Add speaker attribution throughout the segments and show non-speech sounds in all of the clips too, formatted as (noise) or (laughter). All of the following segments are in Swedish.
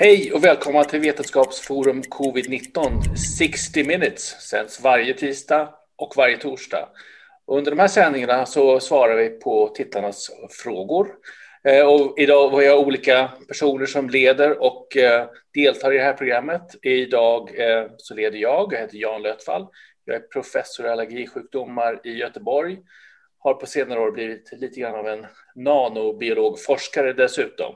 Speaker 1: Hej och välkomna till Vetenskapsforum Covid-19 60 minutes sänds varje tisdag och varje torsdag. Under de här sändningarna så svarar vi på tittarnas frågor. Eh, och idag har jag olika personer som leder och eh, deltar i det här programmet. Idag eh, så leder jag, jag heter Jan Lötfall. Jag är professor i allergisjukdomar i Göteborg. Har på senare år blivit lite grann av en nanobiologforskare dessutom.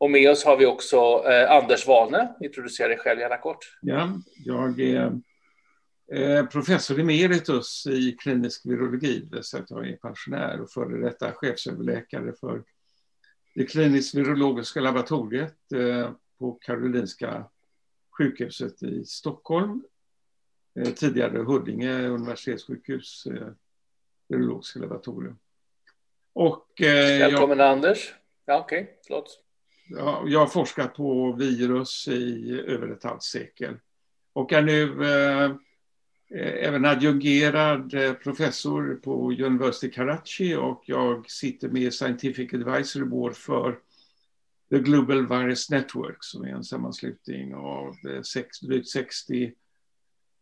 Speaker 1: Och med oss har vi också eh, Anders Walne. Introducera dig själv gärna kort.
Speaker 2: Ja, jag är eh, professor emeritus i klinisk virologi, det vill säga att jag är pensionär och före detta chefsöverläkare för det kliniskt virologiska laboratoriet eh, på Karolinska sjukhuset i Stockholm. Eh, tidigare Huddinge universitetssjukhus eh, virologiska laboratorium.
Speaker 1: Och, eh, Välkommen jag... Anders. Ja, okej, okay. förlåt
Speaker 2: jag har forskat på virus i över ett halvt sekel och är nu eh, även adjungerad eh, professor på University Karachi och jag sitter med Scientific Advisory Board för The Global Virus Network som är en sammanslutning av eh, sex, drygt 60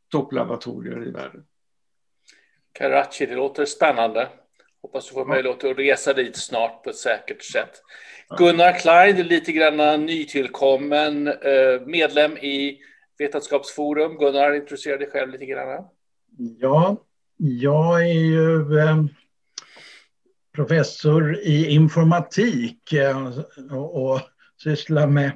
Speaker 2: topplaboratorier i världen.
Speaker 1: Karachi, det låter spännande. Hoppas du får möjlighet att resa dit snart på ett säkert sätt. Gunnar Klein, lite grann nytillkommen eh, medlem i Vetenskapsforum. Gunnar, introducera dig själv lite grann.
Speaker 3: Ja, jag är ju eh, professor i informatik eh, och sysslar med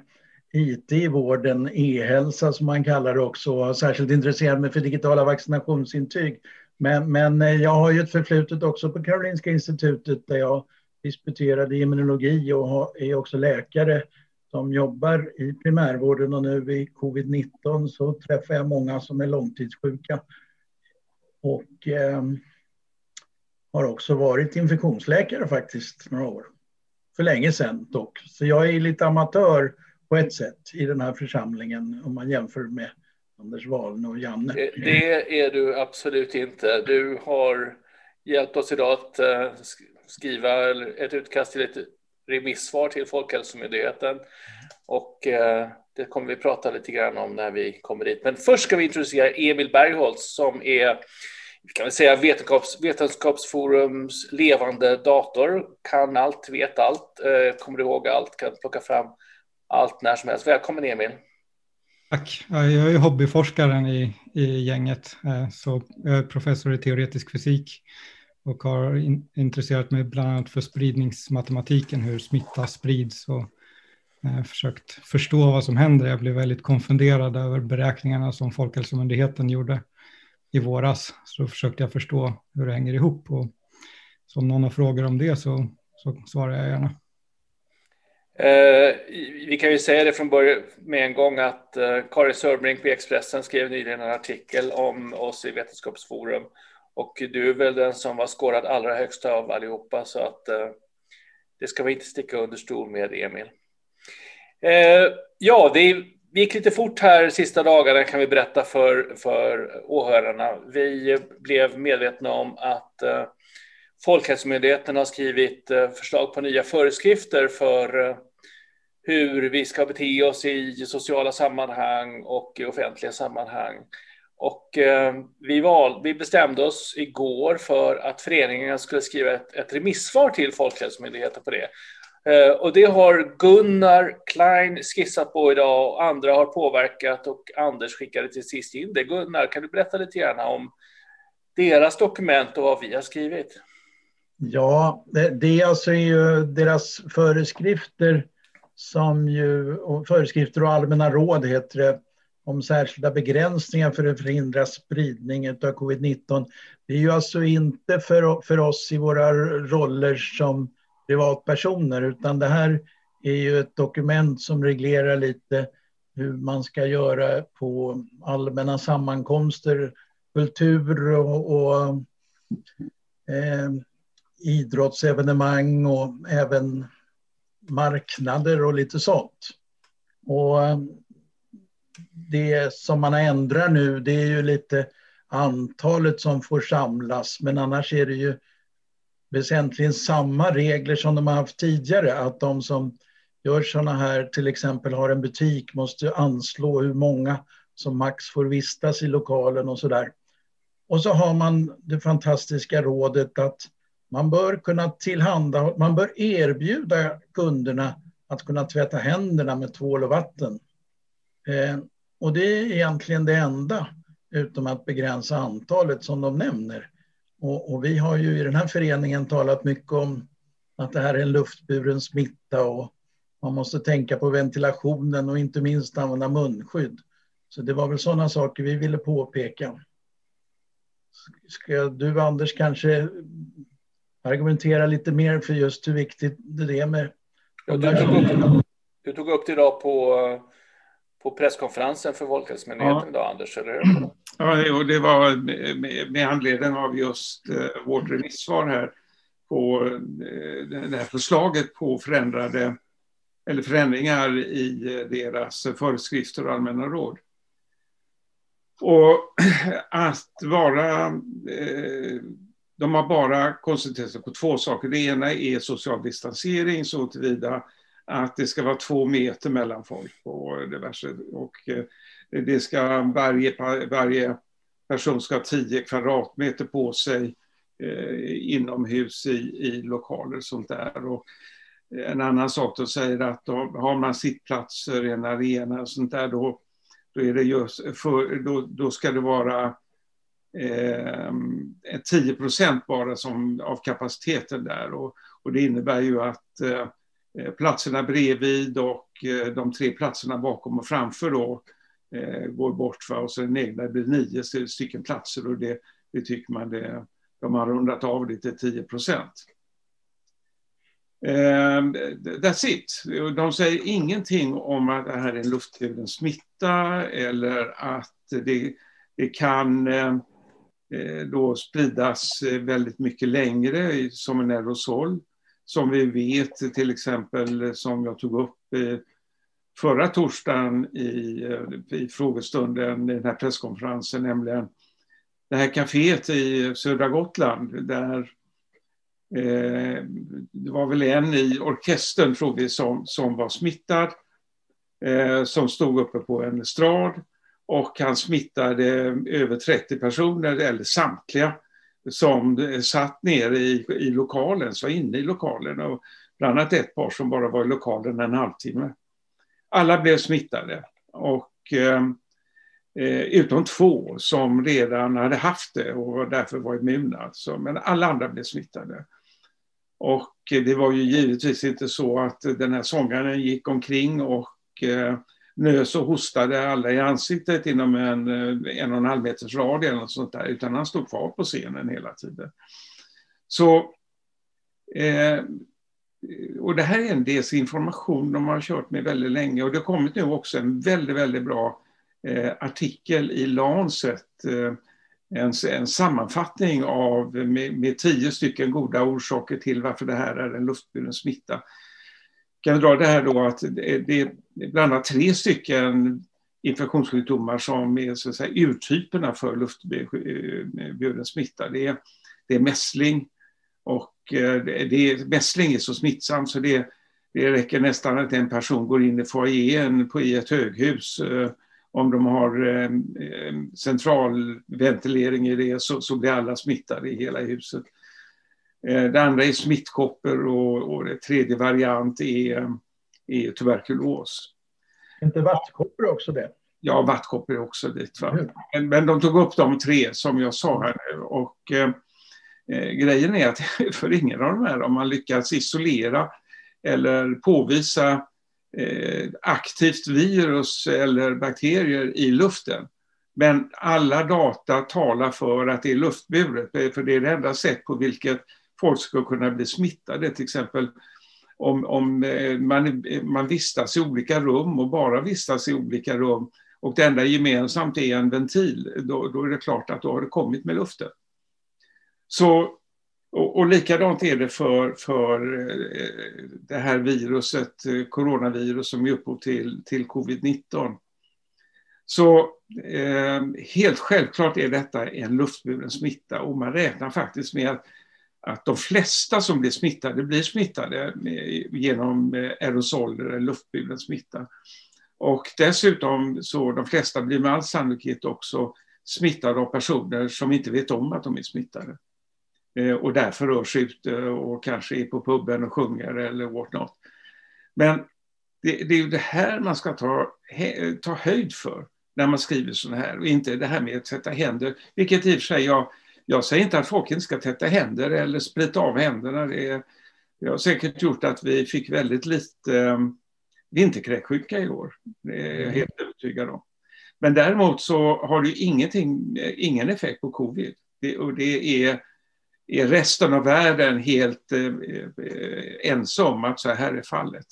Speaker 3: IT i vården, e-hälsa som man kallar det också, och särskilt intresserad mig för digitala vaccinationsintyg. Men, men eh, jag har ju ett förflutet också på Karolinska institutet där jag disputerade i immunologi och är också läkare som jobbar i primärvården och nu i covid-19 så träffar jag många som är långtidssjuka. Och eh, har också varit infektionsläkare faktiskt några år. För länge sedan dock. Så jag är lite amatör på ett sätt i den här församlingen om man jämför med Anders Wahlne och Janne.
Speaker 1: Eh, det, är du absolut inte. Du har hjälpt oss idag att eh, skriva ett utkast till ett remissvar till Folkhälsomyndigheten. Och eh, det kommer vi prata lite grann om när vi kommer dit. Men först ska vi introducera Emil Bergholtz som är kan vi säga vetenskaps, Vetenskapsforums levande dator. Kan allt, vet allt, kommer ihåg allt, kan plocka fram allt när som helst. Välkommen Emil.
Speaker 4: Tack. Jag är hobbyforskaren i, i gänget. Eh, så jag är professor i teoretisk fysik och har in, intresserat mig bland annat för spridningsmatematiken, hur smitta sprids och eh, försökt förstå vad som händer. Jag blev väldigt konfunderad över beräkningarna som Folkhälsomyndigheten gjorde i våras. Så då försökte jag förstå hur det hänger ihop. Och så om någon har frågor om det så, så svarar jag gärna.
Speaker 1: Eh, vi kan ju säga det från början med en gång att eh, Karin Sörbrink på Expressen skrev nyligen en artikel om oss i Vetenskapsforum och du är väl den som var skårad allra högst av allihopa så att eh, det ska vi inte sticka under stol med, Emil. Eh, ja, det gick lite fort här sista dagarna kan vi berätta för, för åhörarna. Vi blev medvetna om att eh, Folkhälsomyndigheten har skrivit eh, förslag på nya föreskrifter för eh, hur vi ska bete oss i sociala sammanhang och i offentliga sammanhang. Och eh, vi, val, vi bestämde oss igår för att föreningen skulle skriva ett, ett remissvar till Folkhälsomyndigheten på det. Eh, och det har Gunnar Klein skissat på idag och andra har påverkat och Anders skickade till sist in det. Gunnar, kan du berätta lite grann om deras dokument och vad vi har skrivit?
Speaker 3: Ja, det, det alltså är ju deras föreskrifter som ju, och föreskrifter och allmänna råd heter det, om särskilda begränsningar för att förhindra spridning av covid-19. Det är ju alltså inte för, för oss i våra roller som privatpersoner, utan det här är ju ett dokument som reglerar lite hur man ska göra på allmänna sammankomster, kultur och, och eh, idrottsevenemang och även marknader och lite sånt. Och eh, det som man ändrar nu det är ju lite antalet som får samlas men annars är det ju väsentligen samma regler som de har haft tidigare. Att de som gör sådana här, till exempel har en butik, måste anslå hur många som max får vistas i lokalen och så där. Och så har man det fantastiska rådet att man bör kunna tillhandahålla, man bör erbjuda kunderna att kunna tvätta händerna med tvål och vatten. Eh, och det är egentligen det enda, utom att begränsa antalet som de nämner. Och, och, vi har ju i den här föreningen talat mycket om att det här är en luftburen smitta och man måste tänka på ventilationen och inte minst använda munskydd. Så det var väl sådana saker vi ville påpeka. Ska du Anders kanske argumentera lite mer för just hur viktigt det är med...
Speaker 1: Ja, du, tog upp, du tog upp det idag på, på presskonferensen för Folkhälsomyndigheten ja. idag, Anders, eller hur?
Speaker 2: Ja, och det var med, med anledning av just uh, vårt remissvar här på uh, det här förslaget på förändrade eller förändringar i uh, deras föreskrifter och allmänna råd. Och (clears throat) att vara eh, de har bara koncentrerat sig på två saker. Det ena är social distansering så tillvida att det ska vara två meter mellan folk och diverse. Och det ska, varje, varje person ska ha tio kvadratmeter på sig eh, inomhus i, i lokaler och sånt där. Och eh, en annan sak då säger att då, har man sittplatser i en arena och sånt där då, då, är det just för, då, då ska det vara eh, 10 procent bara som, av kapaciteten där. Och, och det innebär ju att eh, platserna bredvid och eh, de tre platserna bakom och framför då eh, går bort. Va? Och så den egna blir nio stycken platser och det, det tycker man det, de har rundat av det till 10 procent. Ehm, that's it. De säger ingenting om att det här är en luftburen smitta eller att det, det kan uh, Eh, då spridas eh, väldigt mycket längre som en aerosol. Som vi vet till exempel, eh, som jag tog upp förra torsdagen i, i frågestunden, i den här presskonferensen, nämligen det här kaféet i södra Gotland där eh, det var väl en i orkestern, tror vi, som, som var smittad, eh, som stod uppe på en estrad och han smittade eh, över 30 personer, eller samtliga, som eh, satt nere i, i lokalen, så inne i lokalen. Och bland annat ett par som bara var i lokalen en halvtimme. Alla blev smittade, och, ehm, eh, utom två som redan hade haft det och därför var immuna. Alltså. Men alla andra blev smittade. Och eh, det var ju givetvis inte så att den här sångaren gick omkring och eh, nös och hostade alla i ansiktet inom en, eh, en och en halv meters radie eller något sånt där, utan han stod kvar på scenen hela tiden. Så, eh, och det här är en desinformation de har kört med väldigt länge och det har kommit nu också en väldigt, väldigt bra eh, artikel i Lancet, eh, en, en, sammanfattning av med, med, tio stycken goda orsaker till varför det här är en luftburen smitta kan vi dra det här då att det är bland annat tre stycken infektionssjukdomar som är så att säga, urtyperna för luftburen smitta. Det är, det är mässling och eh, det är, mässling är så smittsam så det, det räcker nästan att en person går in i foajén på, i ett höghus eh, om de har eh, eh, centralventilering i det så, så blir alla smittade i hela huset. Eh, det andra är smittkoppor och, och det tredje variant är, är tuberkulos.
Speaker 3: inte vattkoppor också det?
Speaker 2: Ja, vattkoppor är också dit. Va? Men, men, de tog upp de tre som jag sa här nu. Och, eh, eh grejen är att (laughs) för ingen av de här har man lyckats isolera eller påvisa eh, aktivt virus eller bakterier i luften. Men alla data talar för att det är luftburet, för det är det enda sätt på vilket folk ska kunna bli smittade. Till exempel om, om eh, man, man vistas i olika rum och bara vistas i olika rum och det enda gemensamt är en ventil, då, då är det klart att då har det kommit med luften. Så, och, och likadant är det för, för eh, det här viruset, eh, coronavirus som är upphov till, till covid-19. Så eh, helt självklart är detta en luftburen smitta och man räknar faktiskt med att att de flesta som blir smittade blir smittade genom eh, aerosoler eller luftburen smitta. Och dessutom så de flesta blir med all sannolikhet också smittade av personer som inte vet om att de är smittade. Eh, och därför rör sig ute eh, och kanske är på puben och sjunger eller what not. Men det, det är ju det här man ska ta, ta höjd för när man skriver sådana här och inte det här med att sätta händer, vilket i och för sig jag, jag säger inte att folk inte ska tätta händer eller sprita av händerna. Det, det har säkert gjort att vi fick väldigt lite um, vinterkräksjuka i år. Det är jag mm. helt övertygad om. Men däremot så har det ingenting, ingen effekt på covid. Det, och det är, är resten av världen helt eh, eh, ense om att så här är fallet.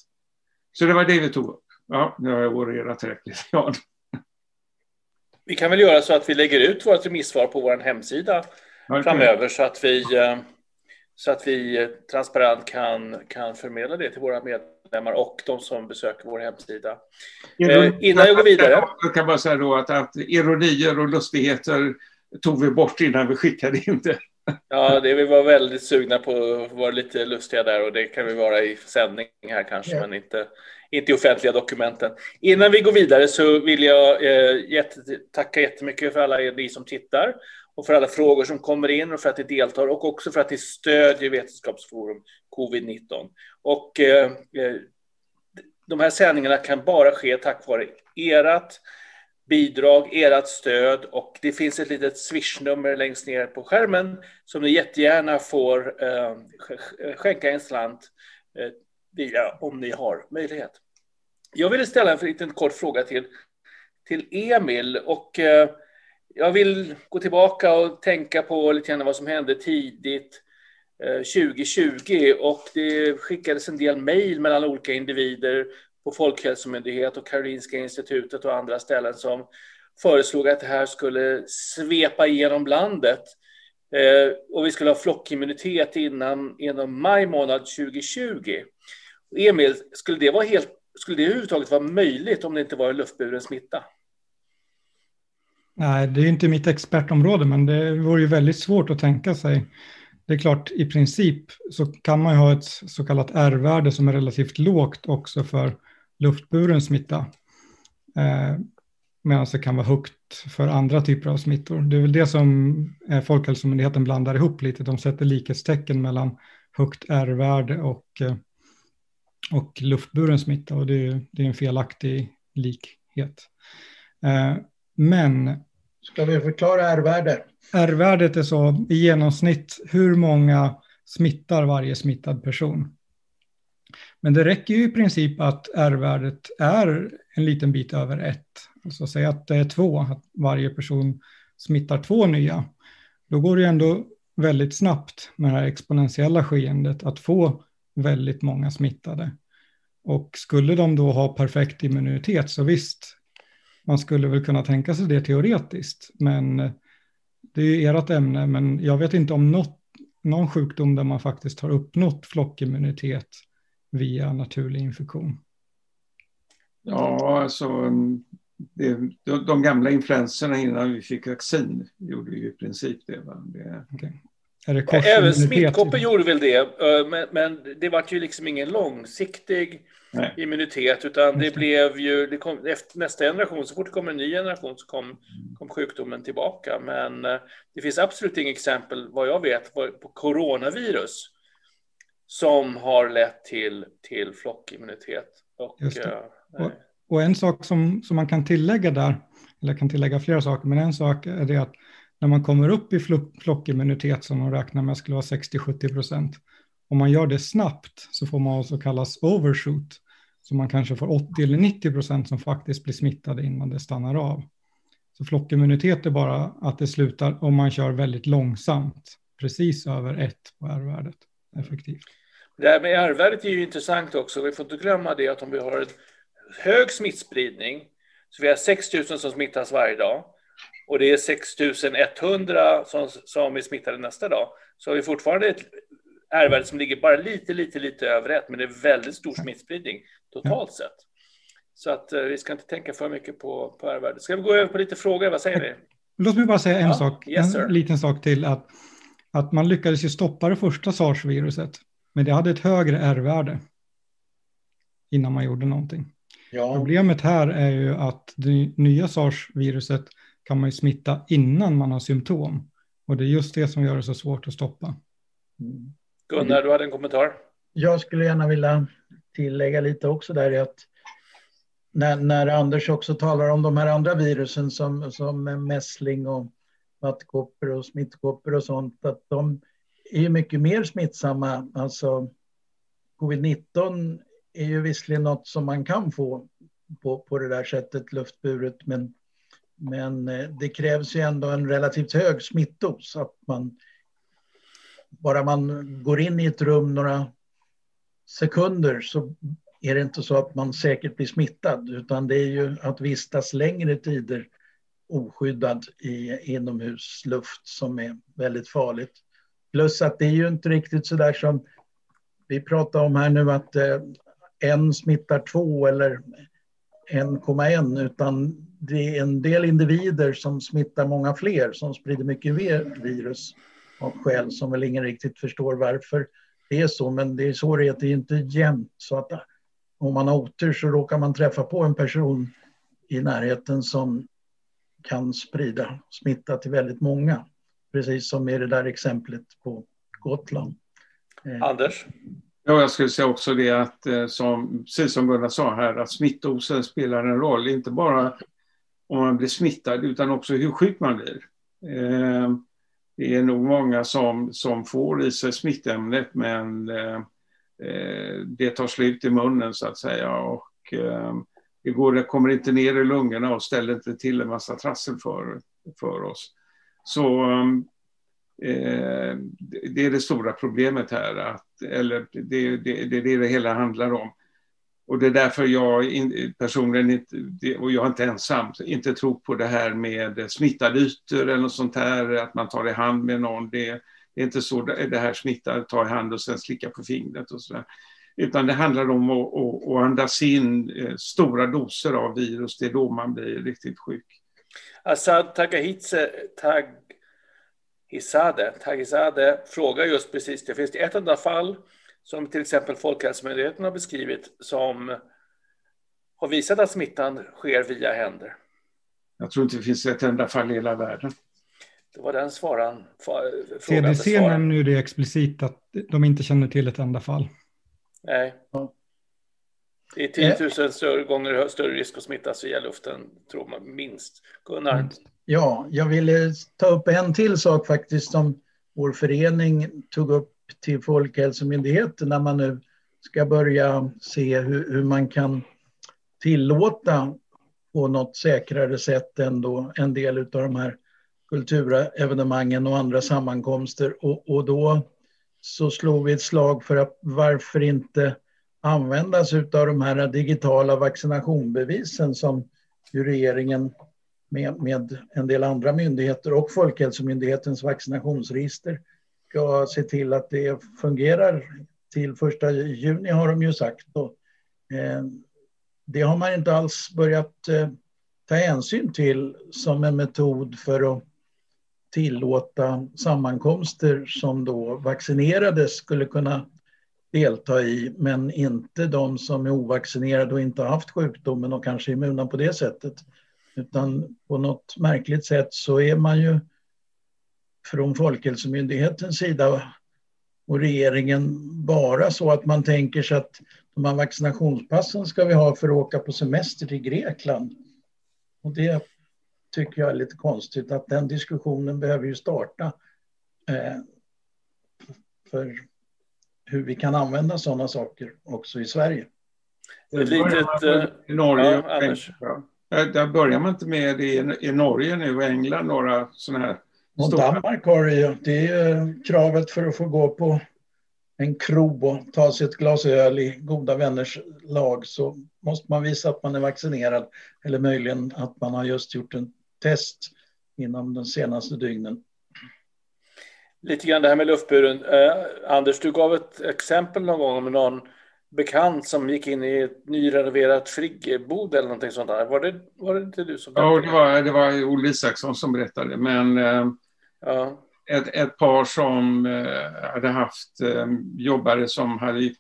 Speaker 2: Så det var det vi tog upp. Ja, nu har jag orerat tillräckligt. Ja.
Speaker 1: Vi kan väl göra så att vi lägger ut vårt remissvar på vår hemsida okay. framöver så att vi, eh, så att vi transparent kan, kan förmedla det till våra medlemmar och de som besöker vår hemsida. Eh, innan jag går vidare.
Speaker 2: Jag kan bara säga då att, att ironier och lustigheter tog vi bort innan vi skickade in det.
Speaker 1: Ja, det vi var väldigt sugna på att vara lite lustiga där och det kan vi vara i sändning här kanske, ja. men inte, inte i offentliga dokumenten. Innan vi går vidare så vill jag eh, jätte, tacka jättemycket för alla er ni som tittar och för alla frågor som kommer in och för att ni deltar och också för att ni stödjer Vetenskapsforum covid-19. Och eh, eh, de här sändningarna kan bara ske tack vare ert bidrag, ert stöd och det finns ett litet swishnummer längst ner på skärmen som ni jättegärna får eh, skänka en slant eh, via om ni har möjlighet. Jag ville ställa en liten kort fråga till, till Emil och eh, jag vill gå tillbaka och tänka på lite grann vad som hände tidigt eh, 2020 och det skickades en del mejl mellan olika individer på Folkhälsomyndighet och Karolinska institutet och andra ställen som föreslog att det här skulle svepa igenom landet eh, och vi skulle ha flockimmunitet innan, innan maj månad 2020. Emil, skulle det, vara helt, skulle det överhuvudtaget vara möjligt om det inte var en luftburen smitta?
Speaker 4: Nej, det är inte mitt expertområde, men det vore ju väldigt svårt att tänka sig. Det är klart, i princip så kan man ju ha ett så kallat R-värde som är relativt lågt också för luftburen smitta. Eh, Medan det kan vara högt för andra typer av smittor. Det är väl det som eh, Folkhälsomyndigheten blandar ihop lite. De sätter likhetstecken mellan högt R-värde och, eh, och luftburen smitta. Och det är, det är en felaktig likhet. Eh, men...
Speaker 3: Ska vi förklara R-värde?
Speaker 4: R-värdet är så i genomsnitt hur många smittar varje smittad person. Men det räcker ju i princip att R-värdet är en liten bit över ett. Alltså säg att det är två, att varje person smittar två nya. Då går det ändå väldigt snabbt med det här exponentiella skeendet att få väldigt många smittade. Och skulle de då ha perfekt immunitet så visst, man skulle väl kunna tänka sig det teoretiskt. Men det är ju ert ämne, men jag vet inte om något, någon sjukdom där man faktiskt har uppnått flockimmunitet via naturlig infektion?
Speaker 2: Ja, alltså det, de, de gamla influenserna innan vi fick vaccin gjorde ju i princip det. Va? det... Okay.
Speaker 1: Även smittkoppor gjorde väl det, men, men det var ju liksom ingen långsiktig Nej. immunitet, utan det blev ju, det kom, efter nästa generation, så fort det kommer en ny generation så kom, kom sjukdomen tillbaka. Men det finns absolut inget exempel, vad jag vet, på coronavirus som har lett till, till flockimmunitet. Och,
Speaker 4: uh, och, och, en sak som, som man kan tillägga där, eller kan tillägga flera saker, men en sak är det att när man kommer upp i flockimmunitet som de räknar med skulle vara 60-70 procent, om man gör det snabbt så får man också kallas overshoot, så man kanske får 80 eller 90 procent som faktiskt blir smittade innan det stannar av. Så flockimmunitet är bara att det slutar om man kör väldigt långsamt, precis över ett på R-värdet effektivt.
Speaker 1: Det här med R-värdet är ju intressant också. Vi får inte glömma det att om vi har en hög smittspridning, så vi har 6 000 som smittas varje dag, och det är 6 100 som, som är smittade nästa dag, så har vi fortfarande ett R-värde som ligger bara lite, lite, lite över ett, men det är väldigt stor smittspridning totalt sett. Så att uh, vi ska inte tänka för mycket på, på R-värdet. Ska vi gå över på lite frågor? Vad säger ni?
Speaker 4: Låt mig bara säga en ja, sak, yes, en liten sak till. att att man lyckades ju stoppa det första sars-viruset, men det hade ett högre R-värde innan man gjorde någonting. Ja. Problemet här är ju att det nya sars-viruset kan man ju smitta innan man har symptom. Och det är just det som gör det så svårt att stoppa.
Speaker 1: Mm. Gunnar, du hade en kommentar?
Speaker 3: Jag skulle gärna vilja tillägga lite också där i att när, när Anders också talar om de här andra virusen som, som mässling och vattkoppor och smittkoppor och sånt, att de är mycket mer smittsamma. Alltså covid-19 är ju visserligen något som man kan få på, på det där sättet, luftburet, men, men eh, det krävs ju ändå en relativt hög smittdos. Att man, bara man går in i ett rum några sekunder så är det inte så att man säkert blir smittad, utan det är ju att vistas längre tider oskyddad i inomhusluft som är väldigt farligt. Plus att det är ju inte riktigt så där som vi pratar om här nu att eh, en smittar två eller 1,1 utan det är en del individer som smittar många fler som sprider mycket mer virus av skäl som väl ingen riktigt förstår varför det är så men det är så det är, det är inte jämnt så att äh, om man har otur så råkar man träffa på en person i närheten som kan sprida smitta till väldigt många. Precis som i det där exemplet på Gotland.
Speaker 1: Eh, Anders?
Speaker 2: Ja, jag skulle säga också det att, eh, som, precis som Gunnar sa här, att smittosen spelar en roll, inte bara om man blir smittad utan också hur sjuk man blir. Eh, det är nog många som, som får i sig smittämnet men eh, eh, det tar slut i munnen så att säga och det, går, det kommer inte ner i lungorna och ställer inte till en massa trassel för, för oss. Så eh, det är det stora problemet här, att, eller det, det, det är det det hela handlar om. Och det är därför jag in, personligen, inte, och jag är inte ensam, inte tror på det här med smittade ytor eller något sånt här, att man tar i hand med någon. Det, det är inte så det här smittar, ta i hand och sen slicka på fingret och sådär. Utan det handlar om att, att, att andas in eh, stora doser av virus. Det är då man blir riktigt sjuk.
Speaker 1: Assad Tagahitse, Taghizade, Taghizade frågar just precis det. Finns det ett enda fall som till exempel Folkhälsomyndigheten har beskrivit som har visat att smittan sker via händer?
Speaker 2: Jag tror inte det finns ett enda fall i hela världen.
Speaker 1: Det var den svaran.
Speaker 4: CDC nämner ju det explicit att de inte känner till ett enda fall.
Speaker 1: Nej. Det är 10 000 eh. större gånger större risk att smittas via luften, tror man minst. Gunnar?
Speaker 3: Ja, jag ville ta upp en till sak faktiskt som vår förening tog upp till Folkhälsomyndigheten när man nu ska börja se hur, hur man kan tillåta på något säkrare sätt ändå en del av de här kulturevenemangen och andra sammankomster. Och, och då så slog vi ett slag för att varför inte använda sig av de här digitala vaccinationbevisen som ju regeringen med, med en del andra myndigheter och Folkhälsomyndighetens vaccinationsregister ska se till att det fungerar till första juni har de ju sagt. Och, eh, det har man inte alls börjat eh, ta hänsyn till som en metod för att tillåta sammankomster som då vaccinerade skulle kunna delta i, men inte de som är ovaccinerade och inte har haft sjukdomen och kanske är immuna på det sättet. Utan på något märkligt sätt så är man ju från Folkhälsomyndighetens sida och regeringen bara så att man tänker sig att de här vaccinationspassen ska vi ha för att åka på semester till Grekland. Och det tycker jag är lite konstigt att den diskussionen behöver ju starta eh, för hur vi kan använda sådana saker också i Sverige.
Speaker 1: Ett litet... Eh,
Speaker 2: I Norge ja, Anders. Där börjar man inte med det i Norge nu och England, några sådana här
Speaker 3: och. Danmark har det ju. Det är kravet för att få gå på en krog och ta sig ett glas öl i goda vänners lag så måste man visa att man är vaccinerad eller möjligen att man har just gjort en test inom de senaste dygnen.
Speaker 1: Lite grann det här med luftburen. Eh, Anders, du gav ett exempel någon gång om någon bekant som gick in i ett nyrenoverat friggebod eller någonting sånt där. Var det, var det inte du som
Speaker 2: berättade? Ja, det var, det var Olle Isaksson som berättade. Men eh, ja. ett, ett par som hade haft jobbare som hade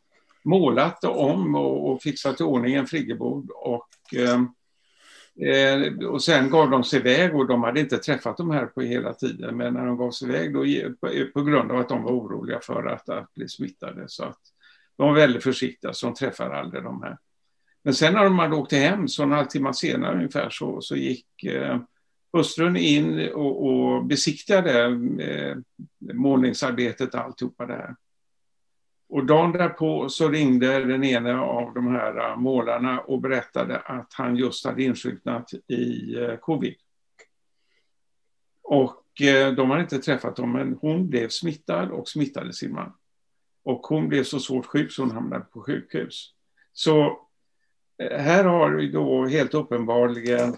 Speaker 2: målat om och, och fixat i ordning en friggebod och Eh, och sen gav de sig iväg och de hade inte träffat de här på hela tiden. Men när de gav sig iväg då, eh, eh, på, grund av att de var oroliga för att, att bli smittade. Så att de var väldigt försiktiga så de träffade aldrig de här. Men sen när de hade åkt hem, så en halvtimme senare ungefär, så, så gick eh, hustrun in och, och besiktigade eh, målningsarbetet, alltihopa det här. Och dagen därpå så ringde den ena av de här äh, målarna och berättade att han just hade insjuknat i äh, covid. Och äh, de hade inte träffat dem, men hon blev smittad och smittade sin man. Och hon blev så svårt sjuk så hon hamnade på sjukhus. Så här har vi då helt uppenbarligen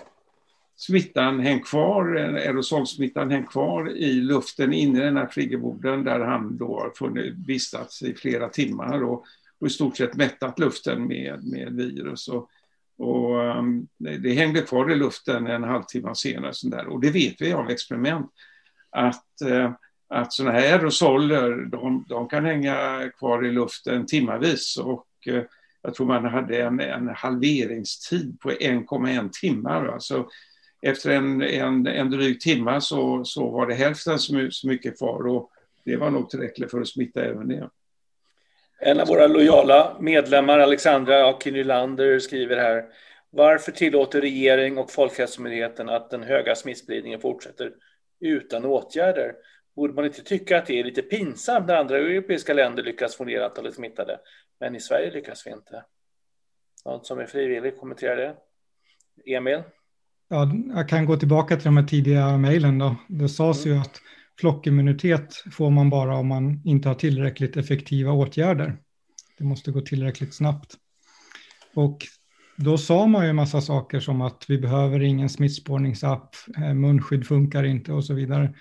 Speaker 2: smittan hängt kvar, aerosolsmittan hängt kvar i luften inne i den här friggeboden där han då har funnit, vistats i flera timmar och, och i stort sett mättat luften med, med virus. Och, och um, det hängde kvar i luften en halvtimme senare. Sånt där. Och det vet vi av experiment att, uh, att sådana här aerosoler de, de, kan hänga kvar i luften timmavis. Och, uh, jag tror man hade en, en halveringstid på 1,1 timmar. Alltså, efter en, en, en dryg timme så, så var det hälften så, så mycket kvar och det var nog tillräckligt för att smitta även det.
Speaker 1: En av våra lojala medlemmar, Alexandra Akin Nylander, skriver här Varför tillåter regering och Folkhälsomyndigheten att den höga smittspridningen fortsätter utan åtgärder? Borde man inte tycka att det är lite pinsamt när andra europeiska länder lyckas få ner antalet smittade, men i Sverige lyckas vi inte? Någon som är frivillig kommenterar det? Emil?
Speaker 4: Ja, jag kan gå tillbaka till de här tidiga mejlen då. Det sades mm. ju att flockimmunitet får man bara om man inte har tillräckligt effektiva åtgärder. Det måste gå tillräckligt snabbt. Och då sa man ju en massa saker som att vi behöver ingen smittspårningsapp, eh, munskydd funkar inte och så vidare.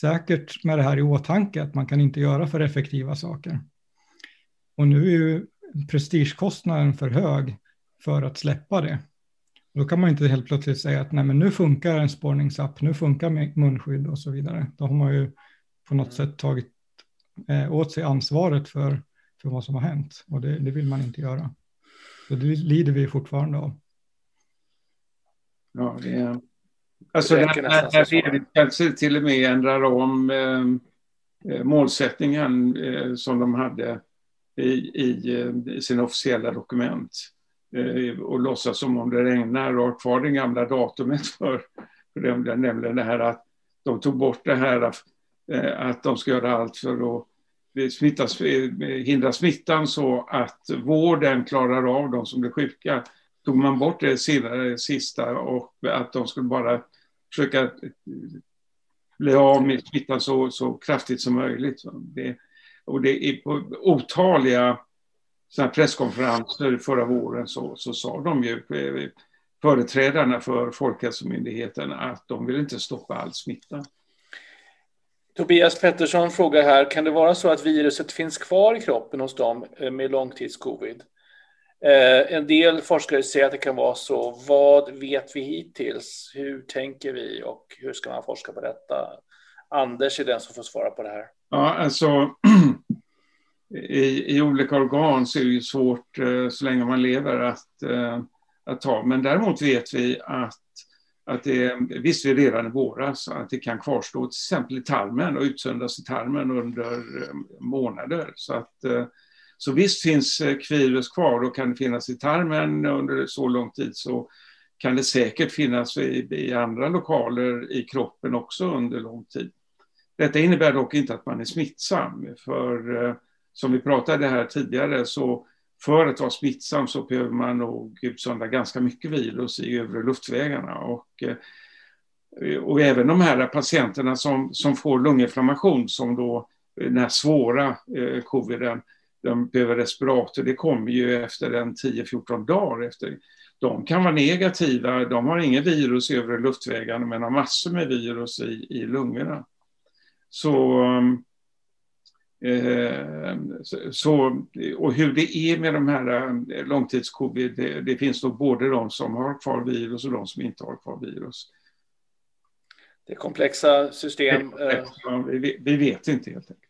Speaker 4: Säkert med det här i åtanke att man kan inte göra för effektiva saker. Och nu är ju prestigekostnaden för hög för att släppa det. Då kan man inte helt plötsligt säga att nej, men nu funkar en spårningsapp, nu funkar munskydd och så vidare. Då har man ju på något sätt tagit eh, åt sig ansvaret för, för vad som har hänt och det, det vill man inte göra. Så det lider vi fortfarande av.
Speaker 2: Ja, det är... Alltså det regeringen kanske till och med ändrar om eh, eh, målsättningen eh, som de hade i, i, eh, i sina officiella dokument. Eh, och låtsas som om det regnar och har kvar det gamla datumet (laughs) för, för dem, nämligen det här att de tog bort det här att, eh, att de ska göra allt för att smittas, eh, hindra smittan så att vården klarar av de som blir sjuka. Tog man bort det sista och att de skulle bara försöka bli av med smittan så, så kraftigt som möjligt. Det, och det är på otaliga sådana presskonferenser förra våren så, så sa de ju, eh, företrädarna för Folkhälsomyndigheten, att de vill inte stoppa all smitta.
Speaker 1: Tobias Pettersson frågar här, kan det vara så att viruset finns kvar i kroppen hos dem eh, med långtidscovid? Eh, en del forskare säger att det kan vara så. Vad vet vi hittills? Hur tänker vi och hur ska man forska på detta? Anders är den som får svara på det här.
Speaker 2: Ja, alltså (clears throat) i, i olika organ så är det ju svårt eh, så länge man lever att, eh, att ta. Men däremot vet vi att, att det visste vi redan i våras att det kan kvarstå till exempel i tarmen och utsöndras i tarmen under eh, månader. Så, att, så visst finns kvirus kvar och kan det finnas i tarmen under så lång tid så kan det säkert finnas i, i andra lokaler i kroppen också under lång tid. Detta innebär dock inte att man är smittsam, för som vi pratade här tidigare så för att vara smittsam så behöver man nog utsöndra ganska mycket virus i övre luftvägarna. Och, eh, och även de här patienterna som, som får lunginflammation, som då eh, den här svåra eh, coviden, de behöver respirator, det kommer ju efter en 10-14 dagar efter. De kan vara negativa, de har inget virus i övre luftvägarna men har massor med virus i, i lungorna. Så ehm, så, och hur det är med de här eh, långtidscovid, det, det finns då både de som har kvar virus och de som inte har kvar virus.
Speaker 1: Det är komplexa system.
Speaker 2: Är komplexa. Vi, vi vet inte helt enkelt.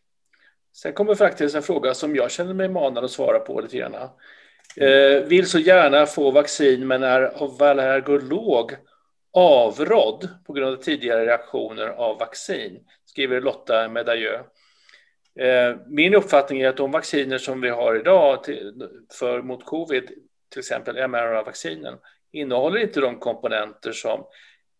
Speaker 1: Sen kommer faktiskt en fråga som jag känner mig manad att svara på lite grann. Eh, vill så gärna få vaccin men är av allergolog avrådd på grund av tidigare reaktioner av vaccin, skriver Lotta Medailleux. Eh, min uppfattning är att de vacciner som vi har idag till, för, mot covid, till exempel mRNA-vaccinen, innehåller inte de komponenter som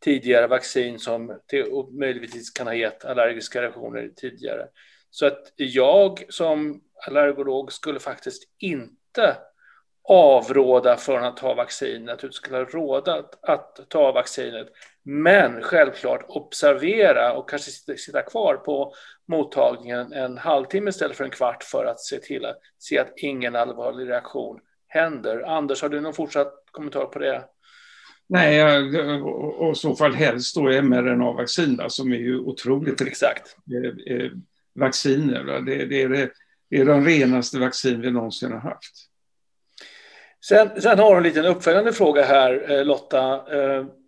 Speaker 1: tidigare vaccin som till, möjligtvis kan ha gett allergiska reaktioner tidigare. Så att jag som allergolog skulle faktiskt inte avråda från att ta vaccinet, utan skulle råda att, att ta vaccinet. Men självklart observera och kanske sitta, sitta, kvar på mottagningen en halvtimme istället för en kvart för att se till att se att ingen allvarlig reaktion händer. Anders, har du någon fortsatt kommentar på det?
Speaker 2: Nej, och i så fall helst då mRNA-vaccin som är ju otroligt
Speaker 1: Exakt.
Speaker 2: Eh, eh, vacciner. Det, det, är det, det är de renaste vaccin vi någonsin har haft.
Speaker 1: Sen, sen har du en liten uppföljande fråga här, eh, Lotta.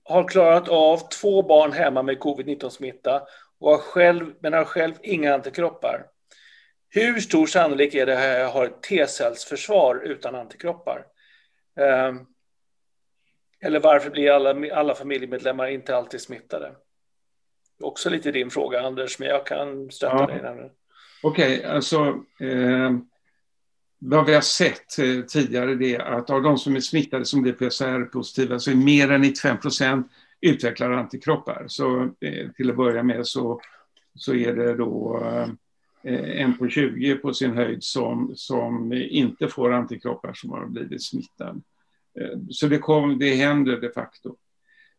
Speaker 1: har klarat av två barn hemma med covid-19-smitta och har själv, men har själv inga antikroppar. Hur stor sannolik är det att jag har ett T-cellsförsvar utan antikroppar? Eller varför blir alla, alla familjemedlemmar inte alltid smittade? Också lite din fråga, Anders, men jag kan stötta ja. dig.
Speaker 2: Okej, okay, alltså eh, vad vi har sett eh, tidigare det är att av de som är smittade som blir PCR-positiva så är mer än 95 procent utvecklar antikroppar. Så eh, till att börja med så, så är det då eh, en på 20 på sin höjd som, som inte får antikroppar som har blivit smittad. Eh, så det, kom, det händer de facto.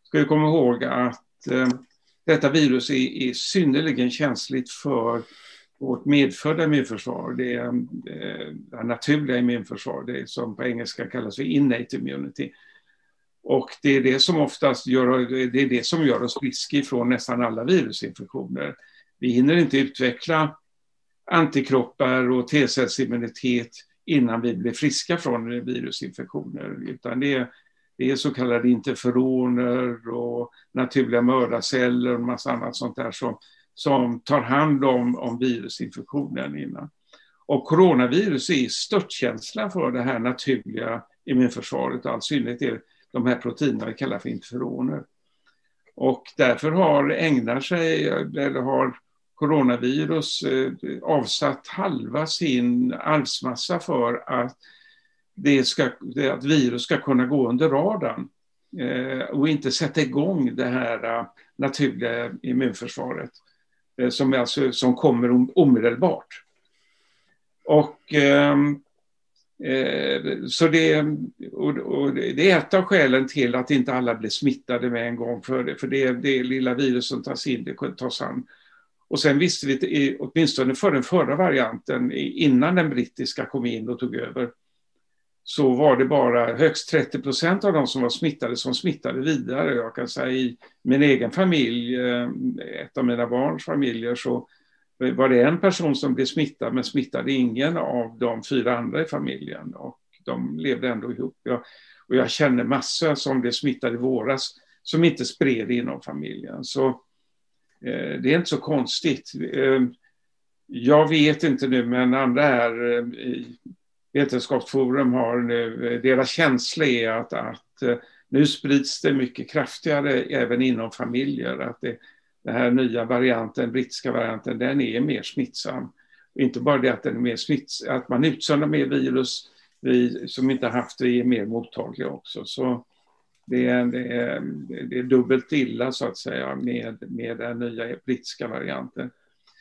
Speaker 2: Ska vi komma ihåg att eh, detta virus är, är synnerligen känsligt för vårt medfödda immunförsvar, det är eh, naturliga immunförsvar, det som på engelska kallas för innate immunity. Och det är det som oftast gör, det är det som gör oss friska ifrån nästan alla virusinfektioner. Vi hinner inte utveckla antikroppar och T-cellsimmunitet innan vi blir friska från virusinfektioner. Utan det är, det är så kallade interferoner och naturliga mördarceller och en massa annat sånt där som, som tar hand om, om virusinfektionen innan. Och coronavirus är störtkänsla för det här naturliga immunförsvaret, all synnerhet är de här proteinerna vi kallar för interferoner. Och därför har ägnar sig, eller har coronavirus eh, avsatt halva sin arvsmassa för att, det ska, att virus ska kunna gå under radarn eh, och inte sätta igång det här eh, naturliga immunförsvaret Eh, som, alltså, som kommer omedelbart. Och, ehm, eh, så det, och, det är ett av skälen till att inte alla blir smittade med en gång. För det, för det, det lilla virus som tas in, det tas an och sen visste vi, åtminstone för den förra varianten, innan den brittiska kom in och tog över, så var det bara högst 30 procent av de som var smittade som smittade vidare. Jag kan säga i min egen familj, eh, ett av mina barns familjer, så var det en person som blev smittad men smittade ingen av de fyra andra i familjen. Och de levde ändå ihop. Jag, och jag känner massor som blev smittade i våras som inte spred inom familjen. Så Eh, det är inte så konstigt. Eh, jag vet inte nu, men andra här eh, i Vetenskapsforum har nu, eh, deras känsla är att, att eh, nu sprids det mycket kraftigare även inom familjer. Att det, den här nya varianten, brittiska varianten, den är mer smittsam. Inte bara det att den är mer smitts att man utsöndrar mer virus, vi som inte haft det är mer mottagliga också. Så det är, det, är, det är dubbelt illa så att säga med, med den nya brittiska varianten.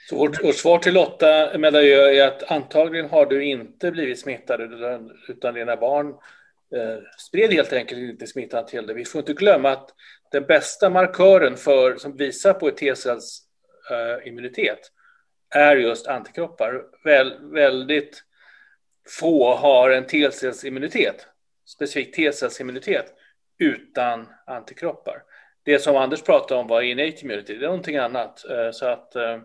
Speaker 1: Så vårt, vårt svar till Lotta Medailleux är att antagligen har du inte blivit smittad utan, utan dina barn eh, spred helt enkelt inte smittan till dig. Vi får inte glömma att den bästa markören för, som visar på ett T-cells eh, immunitet är just antikroppar. Väl, väldigt få har en T-cellsimmunitet, specifikt T-cellsimmunitet utan antikroppar. Det som Anders pratade om var innate immunity, det är någonting annat. Eh, så att, mm.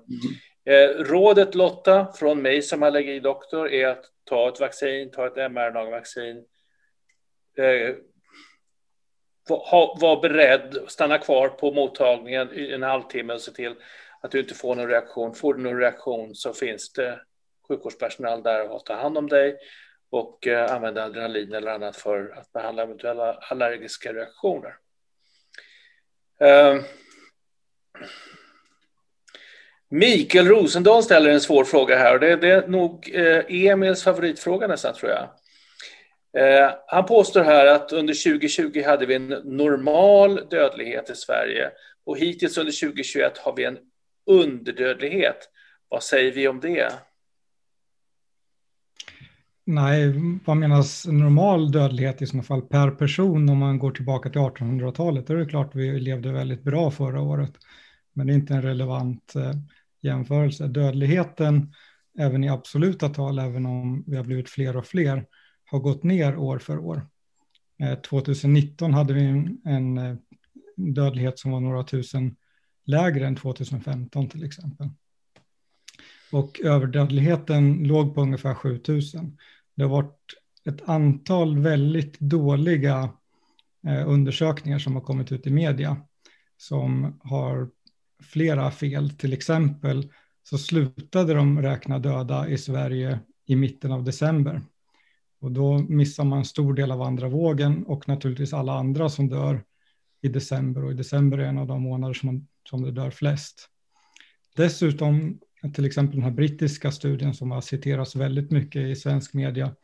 Speaker 1: rådet Lotta från mig som allergidoktor är att ta ett vaccin, ta ett mRNA-vaccin. var, var beredd, stanna kvar på mottagningen i en halvtimme och se till att du inte får någon reaktion. Får du någon reaktion så finns det sjukvårdspersonal där och tar hand om dig och eh, använda adrenalin eller annat för att behandla eventuella allergiska reaktioner. Eh, Mikael Rosendahl ställer en svår fråga här och det, det är nog eh, Emils favoritfråga nästan tror jag. Eh, han påstår här att under 2020 hade vi en normal dödlighet i Sverige och hittills under 2021 har vi en underdödlighet. Vad säger vi om det?
Speaker 4: Nej, vad menas normal dödlighet i sådana fall per person om man går tillbaka till 1800-talet? Då är det klart vi levde väldigt bra förra året. Men det är inte en relevant eh, jämförelse. Dödligheten, även i absoluta tal, även om vi har blivit fler och fler, har gått ner år för år. Eh, 2019 hade vi en, eh, dödlighet som var några tusen lägre än 2015 till exempel. Och överdödligheten låg på ungefär 7000. Det har varit ett antal väldigt dåliga eh, undersökningar som har kommit ut i media som har flera fel. Till exempel så slutade de räkna döda i Sverige i mitten av december. Och då missar man en stor del av andra vågen och naturligtvis alla andra som dör i december. Och i december är en av de månader som, som det dör flest. Dessutom, till exempel den här brittiska studien som har citerats väldigt mycket i svensk media,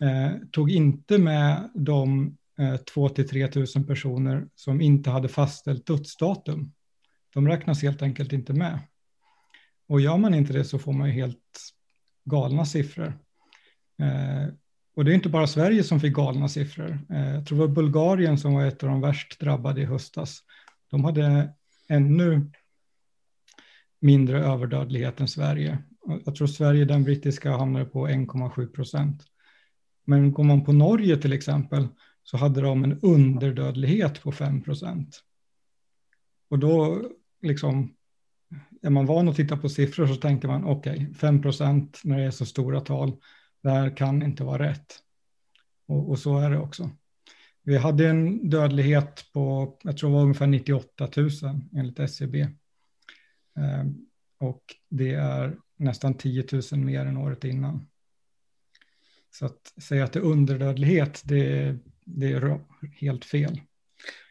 Speaker 4: eh, tog inte med de eh, 2 3 tusen personer som inte hade fastställt dödsdatum. De räknas helt enkelt inte med. Och gör man inte det så får man ju helt galna siffror. Eh, och det är inte bara Sverige som fick galna siffror. Eh, jag tror det var Bulgarien som var ett av de värst drabbade i höstas. De hade ännu mindre överdödlighet än Sverige. Jag tror Sverige, den brittiska, hamnade på 1,7 procent. Men går man på Norge till exempel så hade de en underdödlighet på 5 procent. Och då liksom, är man van att titta på siffror så tänker man okej, okay, 5 procent när det är så stora tal, det här kan inte vara rätt. Och, och, så är det också. Vi hade en dödlighet på, jag tror det var ungefär 98 000 enligt SCB. E eh, och det är nästan 10 000 mer än året innan. Så att säga att det är underdödlighet, det, det är helt fel.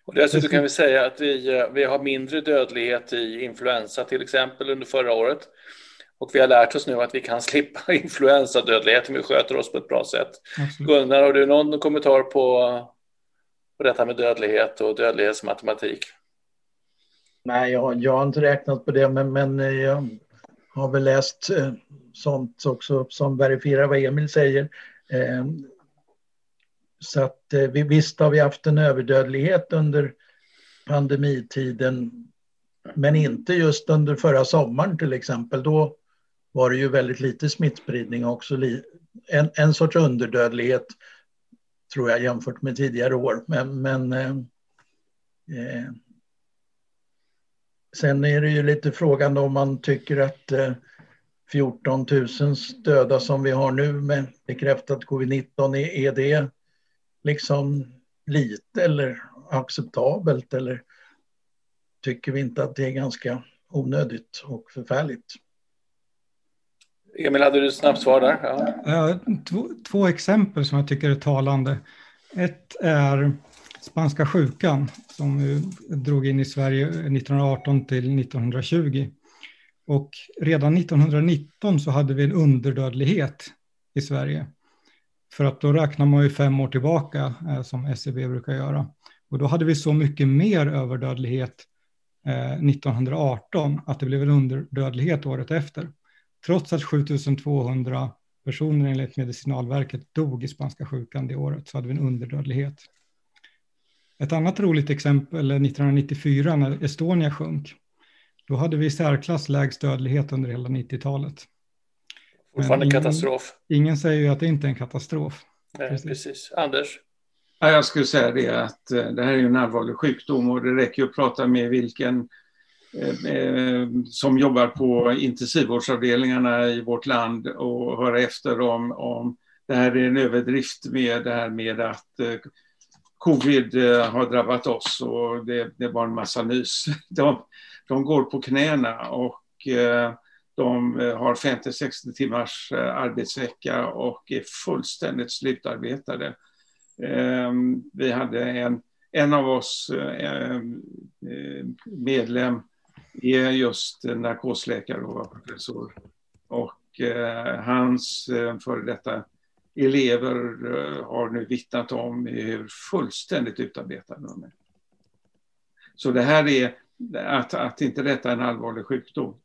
Speaker 1: Och dessutom kan vi säga att vi, eh, vi har mindre dödlighet i influensa till exempel under förra året. Och vi har lärt oss nu att vi kan (laughs) slippa influensadödlighet om vi sköter oss på ett bra sätt. Absolut. Gunnar, har du någon kommentar på, på detta med dödlighet och dödlighetsmatematik?
Speaker 3: Nej, jag, jag har inte räknat på det, men, men eh, jag har väl läst eh, sånt också som verifierar vad Emil säger. Eh, så att eh, visst har vi haft en överdödlighet under pandemitiden, men inte just under förra sommaren till exempel. Då var det ju väldigt lite smittspridning också. En, en sorts underdödlighet tror jag jämfört med tidigare år. Men, men eh, eh, sen är det ju lite frågan om man tycker att eh, 14 000 döda som vi har nu med bekräftat covid-19, är, är det liksom lite eller acceptabelt eller tycker vi inte att det är ganska onödigt och förfärligt?
Speaker 1: Emil, hade du ett snabbt svar där?
Speaker 4: Ja. Två, två, exempel som jag tycker är talande. Ett är spanska sjukan som drog in i Sverige 1918 till 1920. Och redan 1919 så hade vi en underdödlighet i Sverige. För att då räknar man ju fem år tillbaka eh, som SCB brukar göra. Och då hade vi så mycket mer överdödlighet eh, 1918 att det blev en underdödlighet året efter. Trots att 7200 personer enligt Medicinalverket dog i spanska sjukan det året så hade vi en underdödlighet. Ett annat roligt exempel är 1994 när Estonia sjönk. Då hade vi i särklass lägst dödlighet under hela 90-talet.
Speaker 1: Fortfarande ingen, katastrof.
Speaker 4: Ingen säger ju att det inte är en katastrof.
Speaker 1: Nej, precis. precis. Anders?
Speaker 2: Ja, jag skulle säga det att eh, det här är en allvarlig sjukdom och det räcker att prata med vilken eh, eh, som jobbar på intensivvårdsavdelningarna i vårt land och höra efter om, om det här är en överdrift med det här med att covid eh, har drabbat oss och det, det var en massa nys. (laughs) De, de går på knäna och eh, de eh, har 50-60 timmars arbetsvecka och är fullständigt slutarbetade. Ehm, vi hade en, en av oss medlem är just narkosläkare och var professor. Och hans före detta elever eh, har nu vittnat om hur fullständigt utarbetade de är. Så det här är, att, att inte detta är en allvarlig sjukdom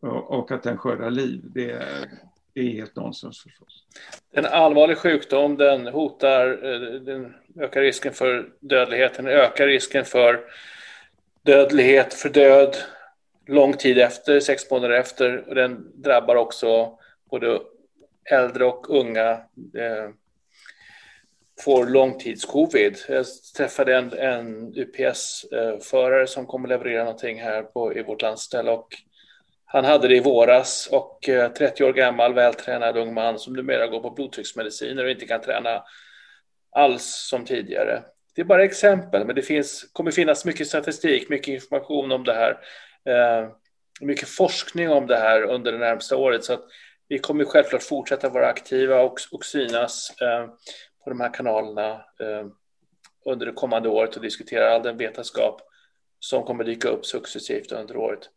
Speaker 2: och, att den skördar liv, det är, det är helt nonsens förstås.
Speaker 1: En allvarlig sjukdom, den hotar, eh, den ökar risken för dödlighet, den ökar risken för dödlighet, för död, lång tid efter, sex månader efter. Och den drabbar också både äldre och unga. Eh, får långtidscovid. Jag träffade en, en UPS-förare som kommer leverera någonting här på, i vårt landställe och han hade det i våras och eh, 30 år gammal, vältränad ung man som numera går på blodtrycksmediciner och inte kan träna alls som tidigare. Det är bara exempel, men det finns, kommer finnas mycket statistik, mycket information om det här eh, mycket forskning om det här under det närmsta året. Så att vi kommer självklart fortsätta vara aktiva och, och synas eh, på de här kanalerna eh, under det kommande året och diskutera all den vetenskap som kommer dyka upp successivt under året.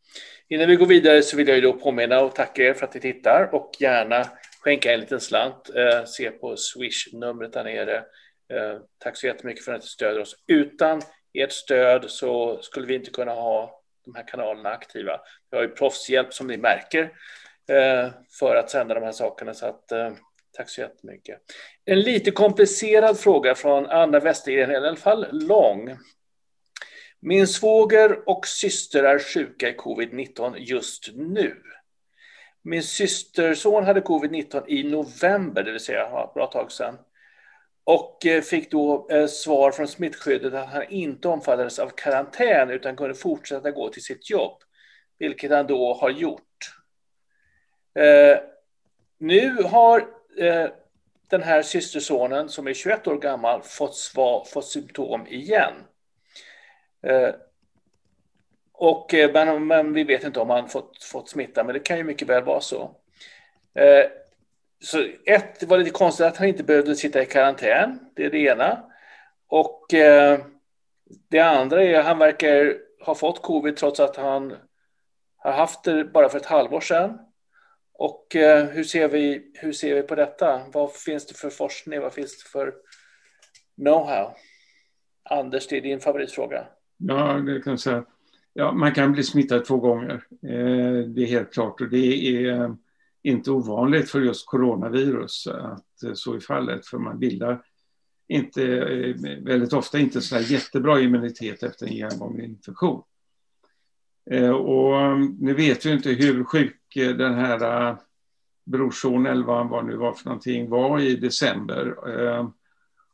Speaker 1: Innan vi går vidare så vill jag ju då påminna och tacka er för att ni tittar och gärna skänka en liten slant. Eh, se på Swish-numret där nere. Eh, tack så jättemycket för att ni stöder oss. Utan ert stöd så skulle vi inte kunna ha de här kanalerna aktiva. Vi har ju proffshjälp som ni märker Eh, för att sända de här sakerna. Så att, eh, tack så jättemycket. En lite komplicerad fråga från Anna Westergren, i alla fall lång. Min svåger och syster är sjuka i covid-19 just nu. Min systerson hade covid-19 i november, det vill säga ett bra tag sedan och eh, fick då svar från smittskyddet att han inte omfattades av karantän utan kunde fortsätta gå till sitt jobb, vilket han då har gjort. Eh, nu har eh, den här systersonen som är 21 år gammal fått, svar, fått symptom igen. Eh, och, eh, men, men, vi vet inte om han fått, fått smitta, men det kan ju mycket väl vara så. Så ett, det var lite konstigt att han inte behövde sitta i karantän. Det är det ena. Och eh, det andra är att han verkar ha fått covid trots att han har haft det bara för ett halvår sedan. Och eh, hur, ser vi, hur ser vi på detta? Vad finns det för forskning? Vad finns det för know-how? Anders, det är din favoritfråga.
Speaker 2: Ja, det kan jag säga. Ja, man kan bli smittad två gånger. Eh, det är helt klart. Och det är eh, inte ovanligt för just coronavirus att så är fallet, för man bildar inte, väldigt ofta inte så jättebra immunitet efter en genomgången infektion. Och nu vet vi inte hur sjuk Eh, den här eh, brorson, eller vad han var nu var för någonting, var i december. Eh,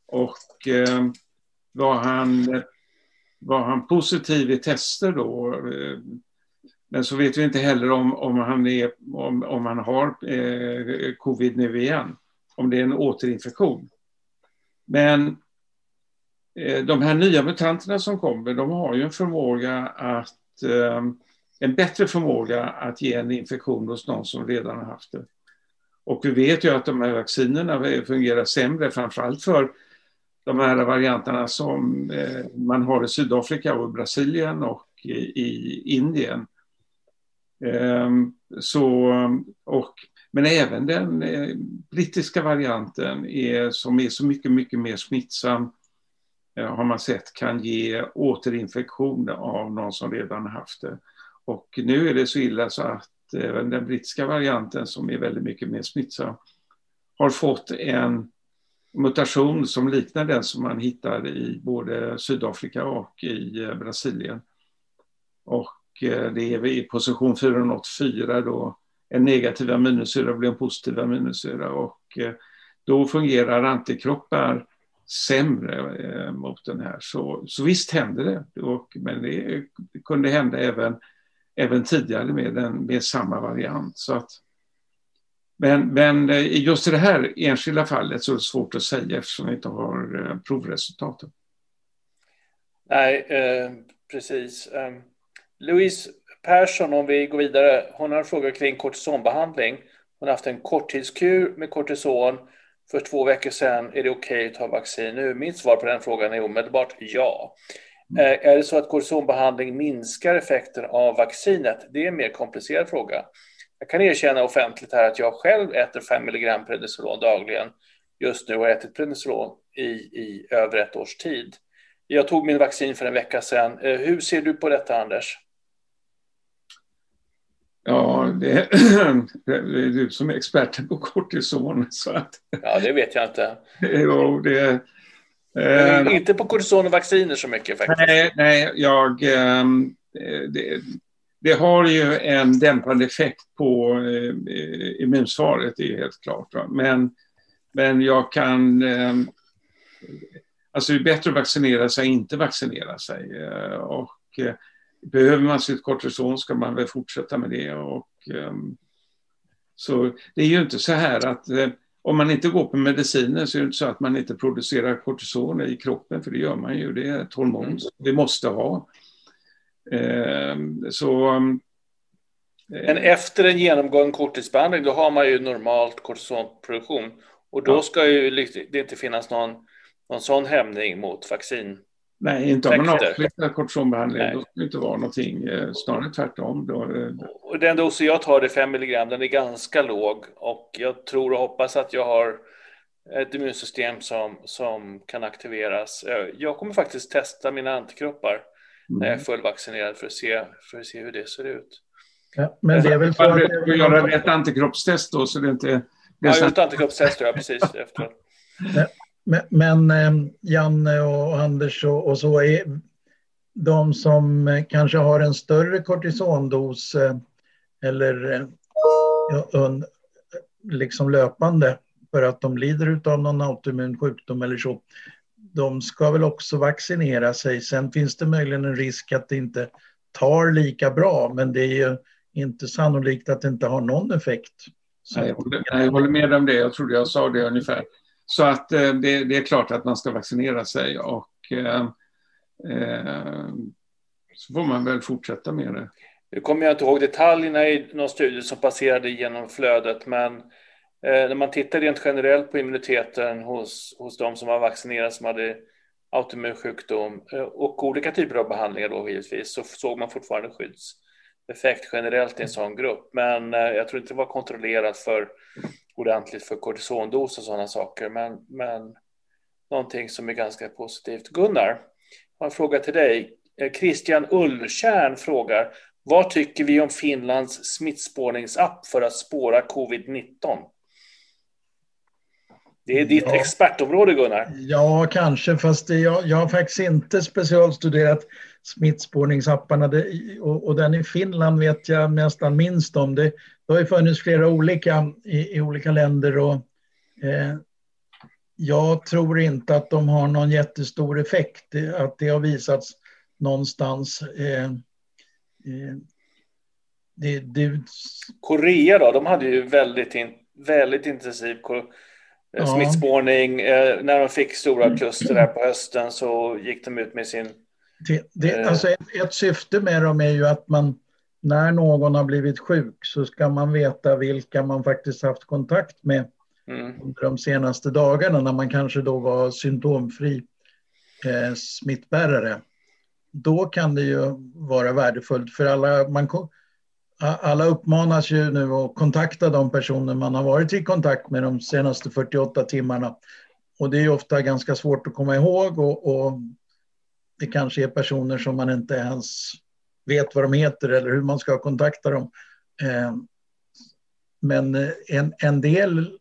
Speaker 2: och var han, var han positiv i tester då? Men så vet vi inte heller om, om, han, är, om, om han har covid nu igen, om det är en återinfektion. Men de här nya mutanterna som kommer, de har ju en förmåga att eh, en bättre förmåga att ge en infektion hos någon som redan har haft det. Och vi vet ju att de här vaccinerna fungerar sämre, framförallt för de här varianterna som eh, man har i Sydafrika och Brasilien och i Indien. Ehm, så, och, men även den eh, brittiska varianten är, som är så mycket, mycket mer smittsam eh, har man sett kan ge återinfektion av någon som redan haft det. Och nu är det så illa så att även den brittiska varianten som är väldigt mycket mer smittsam har fått en mutation som liknar den som man hittar i både Sydafrika och i eh, Brasilien. Och eh, det är i position 484 då en negativ aminosyra blir en positiv aminosyra och eh, då fungerar antikroppar sämre mot den här. Så, så visst händer det, och, men det kunde hända även, även tidigare med, den, med samma variant. Så att, men, men eh, just i det här enskilda fallet så är det svårt att säga eftersom vi inte har eh, provresultaten.
Speaker 1: Nej, eh, precis. Eh, Louise Persson, om vi går vidare, hon har en fråga kring kortisonbehandling. Hon har haft en korttidskur med kortison. För två veckor sedan, är det okej okay att ta vaccin nu? Mitt svar på den frågan är omedelbart ja. Mm. Eh, är det så att kortisonbehandling minskar effekten av vaccinet? Det är en mer komplicerad fråga. Jag kan erkänna offentligt här att jag själv äter 5 mg prednisolon dagligen. Just nu har jag ätit prednisolon i, i över ett års tid. Jag tog min vaccin för en vecka sedan. Eh, hur ser du på detta, Anders?
Speaker 2: Ja, det är, (clears throat) det är du som är experten på kortison. Så att,
Speaker 1: ja, det vet jag inte. (laughs)
Speaker 2: Jo, det,
Speaker 1: eh, inte på kortison och vacciner så mycket faktiskt.
Speaker 2: Nej, nej jag, eh, det, det, har ju en dämpande effekt på eh, immunsvaret, det är helt klart. Va? Men, men jag kan... Eh, alltså det är bättre att vaccinera sig än inte vaccinera sig. Eh, och, eh, behöver man sitt kortison ska man väl fortsätta med det. Och, um, så det är ju inte så här att uh, om man inte går på mediciner så är det inte så att man inte producerar kortison i kroppen, för det gör man ju. Det är ett hormon mm. som vi måste ha. Uh, så... Um,
Speaker 1: Men efter en genomgången korttidsbehandling, då har man ju normalt kortisonproduktion. Och då ja. ska ju det inte finnas någon, någon sån hämning mot vaccin
Speaker 2: Nej, inte om man avslutar kortisonbehandling. Då ska det inte vara någonting, eh, snarare tvärtom. Då,
Speaker 1: eh, och den dosen jag tar är 5 milligram, den är ganska låg och jag tror och hoppas att jag har ett immunsystem som, som kan aktiveras. Eh, jag kommer faktiskt testa mina antikroppar mm. när jag är mm. fullvaccinerad för att se, för att se hur det ser ut.
Speaker 2: Ja, men det är väl för att du göra ett antikroppstest då så det inte... Det
Speaker 1: ja, just antikroppstest ja, precis. Efter.
Speaker 3: Men, men ehm, Janne och Anders och, och, så är de som kanske har en större kortisondos eh, eller eh, liksom löpande för att de lider av någon autoimmun sjukdom eller så. De ska väl också vaccinera sig. Sen finns det möjligen en risk att det inte tar lika bra, men det är ju inte sannolikt att det inte har någon effekt.
Speaker 2: Nej, jag, håller, jag håller med om det. Jag trodde jag sa det ungefär. Så att eh, det, det, är klart att man ska vaccinera sig och eh, eh, så får man väl fortsätta med det.
Speaker 1: Nu kommer jag inte ihåg detaljerna i någon studie som passerade genom flödet, men eh, när man tittar rent generellt på immuniteten hos, hos de som var vaccinerade som hade autoimmun sjukdom eh, och olika typer av behandlingar då givetvis, så såg man fortfarande skyddseffekt generellt i en sån grupp. Men eh, jag tror inte det var kontrollerat för ordentligt för kortisondos och sådana saker. Men, men någonting som är ganska positivt. Gunnar, jag har en fråga till dig. Eh, Christian Ullkärn frågar, vad tycker vi om Finlands smittspårningsapp för att spåra covid-19? Det är ditt ja. expertområde, Gunnar.
Speaker 3: Ja, kanske, fast det, jag, jag har faktiskt inte specialstuderat smittspårningsapparna. Och, och, den i Finland vet jag nästan minst om. Det, det har ju funnits flera olika i, i olika länder och eh, jag tror inte att de har någon jättestor effekt, att det har visats någonstans. Eh, eh,
Speaker 1: det, det... Korea då, de hade ju väldigt, in, väldigt intensiv ja. smittspårning. Eh, när de fick stora kluster där på hösten så gick de ut med sin...
Speaker 3: Det, det, eh, alltså ett, ett syfte med dem är ju att man när någon har blivit sjuk så ska man veta vilka man faktiskt haft kontakt med mm. under de senaste dagarna när man kanske då var symptomfri eh, smittbärare. Då kan det ju vara värdefullt för alla. Man, alla uppmanas ju nu att kontakta de personer man har varit i kontakt med de senaste 48 timmarna. Och det är ofta ganska svårt att komma ihåg och, och det kanske är personer som man inte ens vet vad de heter eller hur man ska kontakta dem. Eh, men eh, en, en del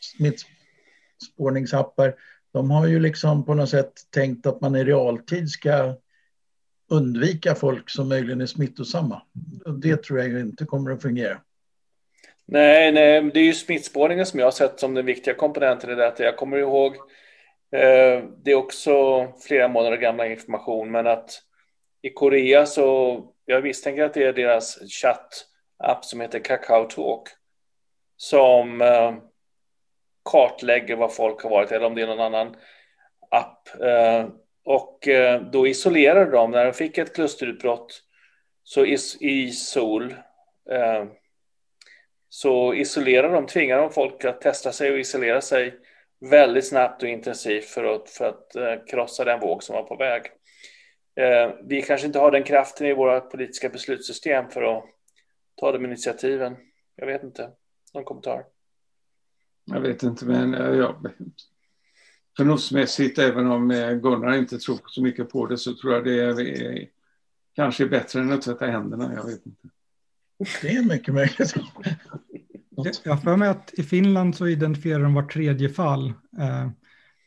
Speaker 3: smittspårningsappar, de har ju liksom på något sätt tänkt att man i realtid ska undvika folk som möjligen är smittosamma. Det tror jag inte kommer att fungera.
Speaker 1: Nej, nej, det är ju smittspårningen som jag har sett som den viktiga komponenten i detta. Jag kommer ihåg, Eh, det är också flera månader gamla information, men att i Korea så, jag misstänker att det är deras chattapp som heter Kakao Talk som eh, kartlägger var folk har varit eller om det är någon annan app. Eh, och då isolerade de, när de fick ett klusterutbrott så is, i sol så isolerar de, tvingar de folk att testa sig och isolera sig väldigt snabbt och intensivt för att, för att eh, krossa den våg som var på väg. Eh, vi kanske inte har den kraften i våra politiska beslutssystem för att ta de initiativen. Jag vet inte. Någon kommentar?
Speaker 2: Jag vet inte, men ja, förnuftsmässigt, även om Gunnar inte tror så mycket på det, så tror jag det är, kanske är bättre än att tvätta händerna. Jag vet inte.
Speaker 3: Det är mycket möjligt.
Speaker 4: Jag har för mig att i Finland så identifierar de var tredje fall eh,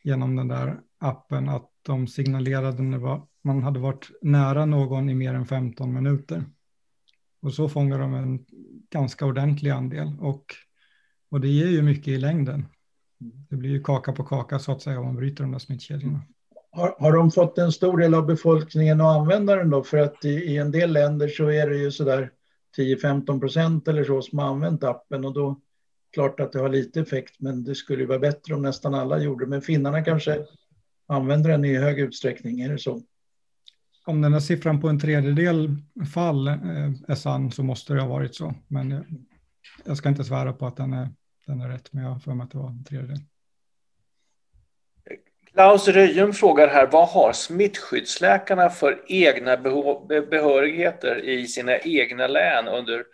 Speaker 4: genom den där appen att de signalerade när man hade varit nära någon i mer än 15 minuter. Och så fångar de en ganska ordentlig andel och, och det ger ju mycket i längden. Det blir ju kaka på kaka så att säga om man bryter de där smittkedjorna.
Speaker 3: Har, har de fått en stor del av befolkningen att använda den då? För att i, i en del länder så är det ju sådär 10-15 procent eller så som har använt appen och då klart att det har lite effekt men det skulle ju vara bättre om nästan alla gjorde det Men finnarna kanske använder den i hög utsträckning, är det så?
Speaker 4: Om den här siffran på en tredjedel fall eh, är sann så måste det ha varit så. Men jag, jag ska inte svära på att den är, den är rätt, men jag har för mig att det var en tredjedel.
Speaker 1: Klaus Röjum frågar här, vad har smittskyddsläkarna för egna behörigheter i sina egna län under,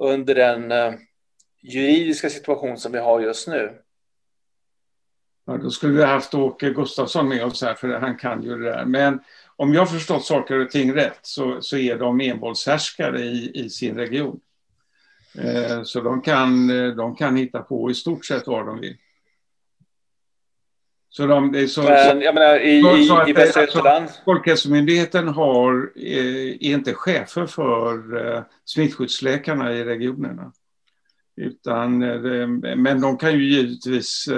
Speaker 1: under den eh, juridiska situation som vi har just nu?
Speaker 2: Ja, då skulle vi haft Åke Gustafsson med oss här, för han kan ju det där. Men om jag förstått saker och ting rätt så, så är de envåldshärskare i, i sin region. Eh, så de kan, eh, de kan hitta på i stort sett vad de vill.
Speaker 1: Så de, det är så, Men jag menar i, så, i, i Västra Götaland? Alltså,
Speaker 2: Folkhälsomyndigheten har, är, eh, är inte chefer för uh, smittskyddsläkarna i regionerna. Utan, uh, men de kan ju givetvis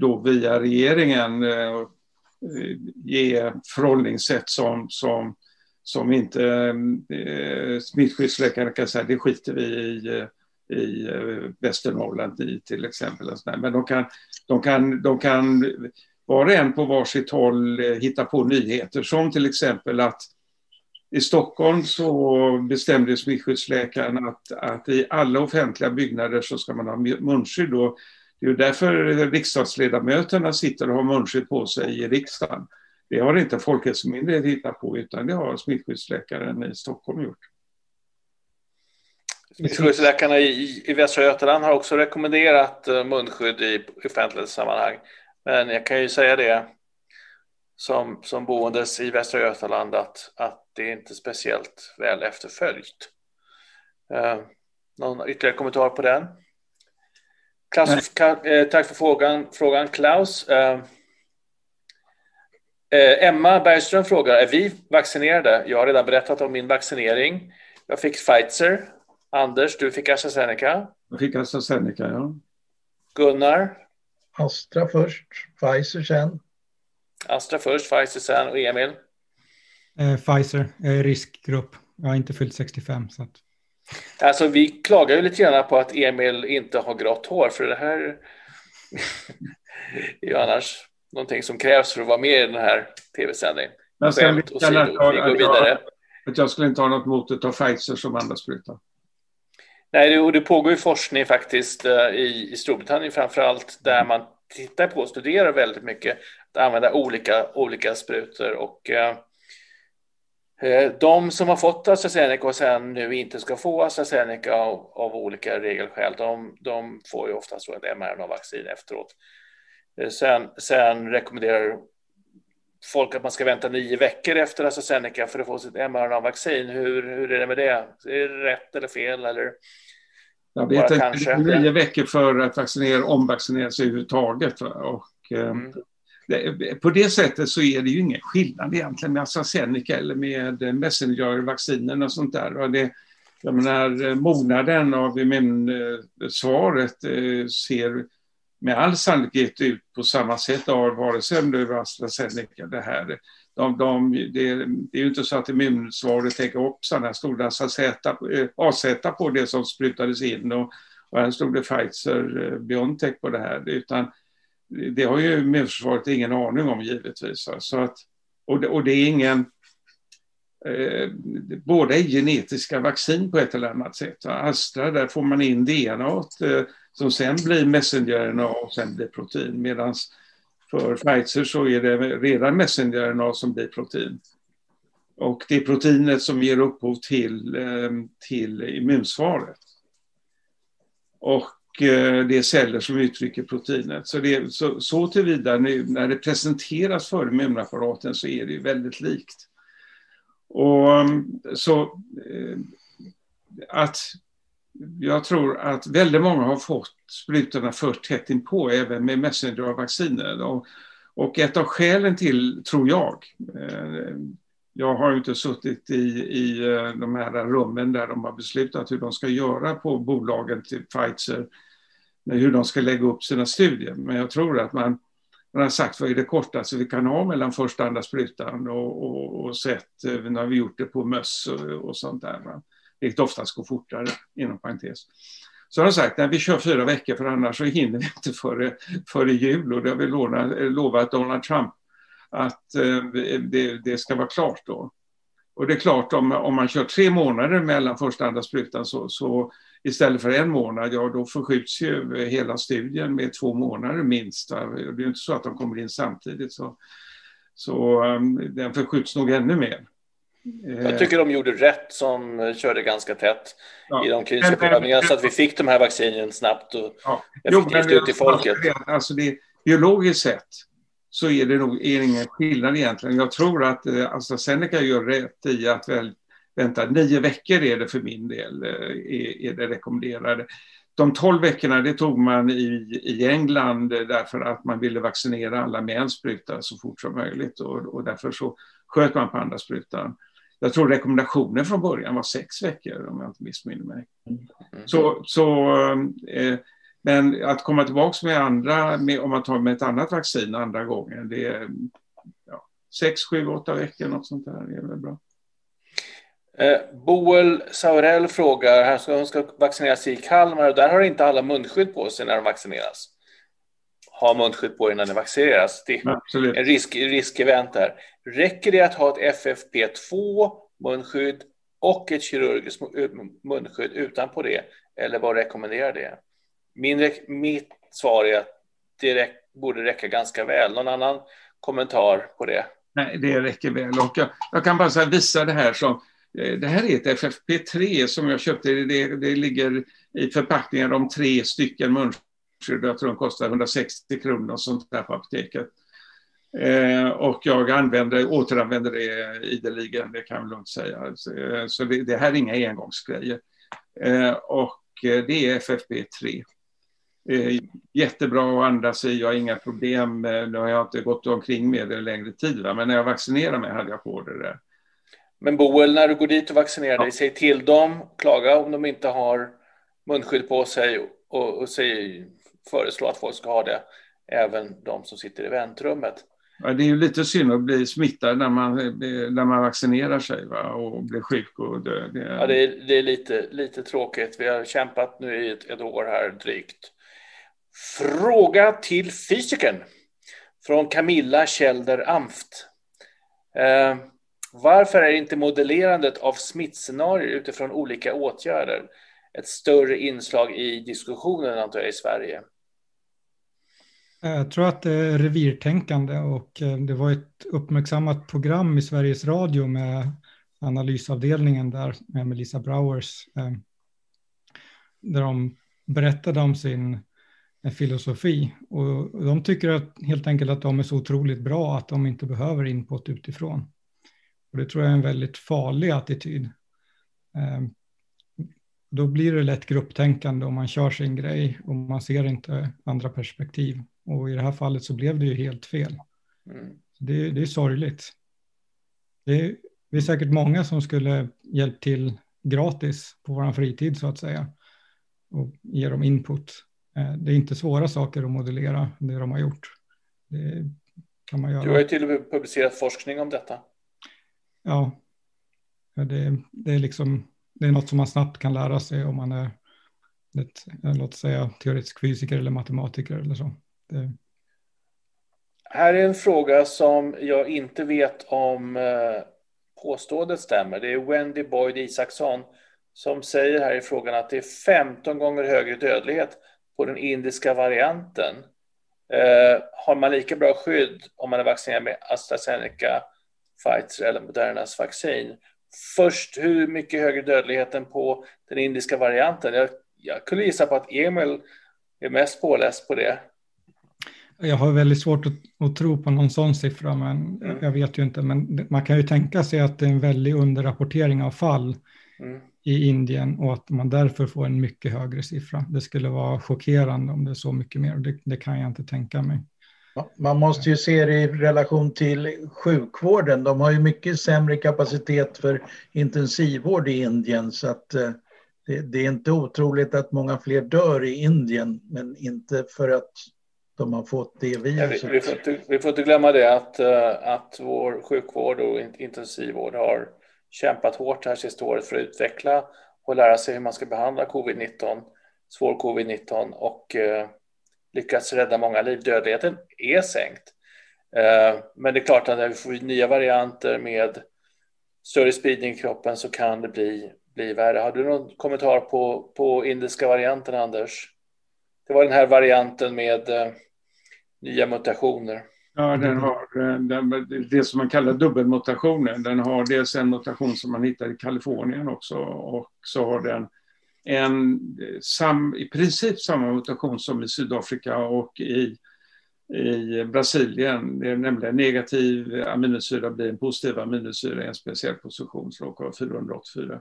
Speaker 2: då via regeringen ge förhållningssätt som, som, som inte smittskyddsläkarna kan säga, det skiter vi i i Västernorrland i till exempel. Men de kan, de kan, de kan var och en på varsitt håll eh, hitta på nyheter som till exempel att i Stockholm så bestämde smittskyddsläkaren att, att i alla offentliga byggnader så ska man ha munskydd. Och det är därför riksdagsledamöterna sitter och har munskydd på sig i riksdagen. Det har inte Folkhälsomyndigheten hittat på utan det har smittskyddsläkaren i Stockholm gjort.
Speaker 1: Smittskyddsläkarna i, i Västra Götaland har också rekommenderat eh, munskydd i offentlighetssammanhang. Men jag kan ju säga det som, som boendes i Västra Götaland att, att det är inte speciellt väl efterföljt. Eh, någon ytterligare kommentar på den? Klaus, eh, tack för frågan, frågan Klaus. Eh, eh, Emma Bergström frågar, är vi vaccinerade? Jag har redan berättat om min vaccinering. Jag fick Pfizer. Anders, du fick AstraZeneca.
Speaker 2: Jag fick AstraZeneca, ja.
Speaker 1: Gunnar?
Speaker 3: Astra först, Pfizer sen.
Speaker 1: Astra först, Pfizer sen och Emil?
Speaker 4: Eh, Pfizer, jag är riskgrupp. Jag har inte fyllt 65. Så att...
Speaker 1: Alltså vi klagar ju lite grann på att Emil inte har grått hår för det här (laughs) är ju annars någonting som krävs för att vara med i den här tv-sändningen.
Speaker 2: Skämt åsido, vi går vidare. Att jag skulle inte ha något emot att ta Pfizer som andra spruta.
Speaker 1: Nej, det, och det pågår ju forskning faktiskt eh, i, i Storbritannien framför allt där man tittar på och studerar väldigt mycket att använda olika, olika sprutor och eh, eh, de som har fått AstraZeneca och sen nu inte ska få AstraZeneca av, av olika regelskäl, de, de får ju oftast ett mRNA-vaccin efteråt. Sen, sen rekommenderar folk att man ska vänta nio veckor efter AstraZeneca för att få sitt mRNA-vaccin. Hur, hur är det med det? Är det rätt eller fel? Eller
Speaker 2: jag vet inte, kanske. nio veckor för att vaccinera, omvaccinera sig överhuvudtaget. Och, eh, mm. det, på det sättet så är det ju ingen skillnad egentligen med AstraZeneca eller med messenger-vaccinen och sånt där. Och det, jag menar, mognaden av immunsvaret eh, ser med all sannolikhet ut på samma sätt av vare sig det är AstraZeneca det här. De, de, det, det, är ju inte så att immunsvaret täcker upp sådana stora AZ eh, på det som sprutades in och, och här stod det Pfizer eh, Biontech på det här. Utan det har ju immunförsvaret ingen aning om givetvis. Så att Och det, och det är ingen... Eh, båda är genetiska vaccin på ett eller annat sätt. Astra, där får man in DNA eh, som sen blir messenger-RNA och sen blir protein. Medan för Pfizer så är det redan messenger-RNA som blir protein. Och det är proteinet som ger upphov till, eh, till immunsvaret. Och eh, det är celler som uttrycker proteinet. Så, det, så, så tillvida nu när det presenteras för immunapparaten så är det ju väldigt likt. Och um, så eh, att jag tror att väldigt många har fått sprutorna för tätt inpå, även med messengervacciner. Och, och ett av skälen till, tror jag, eh, jag har inte suttit i, i eh, de här rummen där de har beslutat hur de ska göra på bolagen till Pfizer, hur de ska lägga upp sina studier. Men jag tror att man, man har sagt vad är det kortaste vi kan ha mellan första och andra sprutan och, och, och sett, eh, när vi gjort det på möss och, och sånt där. Va? Vilket oftast går fortare, inom parentes. Så har de sagt att vi kör fyra veckor för annars så hinner vi inte före, före jul och det har vi eh, lovat Donald Trump att eh, det, det, ska vara klart då. Och det är klart om, om man kör tre månader mellan första och andra sprutan så, så istället för en månad, ja då förskjuts ju hela studien med två månader minst. Det är ju inte så att de kommer in samtidigt så, så um, den förskjuts nog ännu mer.
Speaker 1: Jag tycker de gjorde rätt som körde ganska tätt ja. i de kliniska prövningarna så att vi fick de här vaccinen snabbt och ja. effektivt jo, ut till folket.
Speaker 2: Alltså det, biologiskt sett så är det nog är ingen skillnad egentligen. Jag tror att eh, AstraZeneca gör rätt i att väl, vänta, nio veckor är det för min del, eh, är, är det rekommenderade. De tolv veckorna det tog man i, i England därför att man ville vaccinera alla med en spruta så fort som möjligt och, och därför så sköt man på andra sprutan. Jag tror rekommendationen från början var sex veckor om jag inte missminner mig. Mm. Så, så eh, men att komma tillbaka med andra, med, om man tar med ett annat vaccin andra gången, det är ja, sex, sju, åtta veckor, något sånt där. Är väl bra.
Speaker 1: Eh, Boel Saurell frågar, han ska, hon ska vaccinera sig i Kalmar och där har inte alla munskydd på sig när de vaccineras. Ha munskydd på innan de vaccineras. Det är Absolut. en risk, riskevent där. Räcker det att ha ett FFP2 munskydd och ett kirurgiskt munskydd utanpå det? Eller vad rekommenderar det? Min, mitt svar är att det räck, borde räcka ganska väl. Någon annan kommentar på det?
Speaker 2: Nej, det räcker väl. Och jag, jag kan bara visa det här som Eh, det här är ett FFP3 som jag köpte. Det, det ligger i förpackningar om tre stycken munskydd. Jag tror de kostar 160 kronor och sånt där på apoteket. Eh, och jag använder, återanvänder det ideligen, det kan jag lugnt säga. Så, eh, så det, det, här är inga engångsgrejer. Eh, och eh, det är FFP3 eh, jättebra att andas i, jag har inga problem. Nu har jag inte gått omkring med det längre tid, va? men när jag vaccinerade mig hade jag på det där.
Speaker 1: Men Boel, när du går dit och vaccinerar ja. dig, säg till dem, klaga om de inte har munskydd på sig och, och säg, föreslå att folk ska ha det, även de som sitter i väntrummet.
Speaker 2: Ja, det är ju lite synd att bli smittad när man, när man vaccinerar sig va? och blir sjuk och dö.
Speaker 1: Det är... Ja, det är, det är lite, lite tråkigt. Vi har kämpat nu i ett, ett år här drygt Fråga till fysikern från Camilla Kälder Amft. Eh, varför är inte modellerandet av smittscenarier utifrån olika åtgärder ett större inslag i diskussionen antar jag i Sverige?
Speaker 4: Jag tror att det är revirtänkande och eh, det var ett uppmärksammat program i Sveriges Radio med analysavdelningen där med Melissa Browers eh, där de berättade om sin eh, filosofi. Och de tycker att, helt enkelt att de är så otroligt bra att de inte behöver input utifrån. Och det tror jag är en väldigt farlig attityd. Ehm, då blir det lätt grupptänkande om man kör sin grej och man ser inte andra perspektiv. Och i det här fallet så blev det ju helt fel. Mm. Det, det, är sorgligt. Det är, det är säkert många som skulle hjälpt till gratis på vår fritid så att säga och ge dem input. Eh, det är inte svåra saker att modellera det de har gjort. Det kan man göra.
Speaker 1: Du har ju till och med publicerat forskning om detta.
Speaker 4: Ja, det, det, är liksom, det är något som man snabbt kan lära sig om man är ett, låt säga, teoretisk fysiker eller matematiker eller så. Det...
Speaker 1: här är en fråga som jag inte vet om eh, påståendet stämmer. Det är Wendy Boyd Isaksson som säger här i frågan att det är 15 gånger högre dödlighet på den indiska varianten. Eh, har man lika bra skydd om man är vaccinerad med AstraZeneca, Pfizer eller Modernas vaccin? Först, hur mycket högre dödligheten på den indiska varianten? Jag, jag kunde gissa på att Emil är mest påläst på det.
Speaker 4: Jag har väldigt svårt att, att, tro på någon sån siffra, men mm. jag vet ju inte. Men man kan ju tänka sig att det är en väldig underrapportering av fall mm. i Indien och att man därför får en mycket högre siffra. Det skulle vara chockerande om det är så mycket mer. Det, det kan jag inte tänka mig.
Speaker 3: Man måste ju se det i relation till sjukvården. De har ju mycket sämre kapacitet för intensivvård i Indien så att eh, det, är inte otroligt att många fler dör i Indien, men inte för att de har fått det viruset.
Speaker 1: Ja, vi, vi, får inte, vi får inte glömma det att, uh, att vår sjukvård och intensivvård har kämpat hårt här sista året för att utveckla och lära sig hur man ska behandla covid-19, svår covid-19 och uh, lyckats rädda många liv. Dödligheten är sänkt. Eh, men det är klart att när vi får nya varianter med större spridning i kroppen så kan det bli, bli värre. Har du någon kommentar på, på indiska varianten, Anders? Det var den här varianten med eh, nya mutationer.
Speaker 2: Ja, den har eh, den, det som man kallar dubbelmutationen. Den har dels en mutation som man hittar i Kalifornien också och så har den en sam, i princip samma mutation som i Sydafrika och i, i Brasilien. Det är nämligen negativ aminosyra blir en positiv aminosyra i en speciell position, slok råkar 484.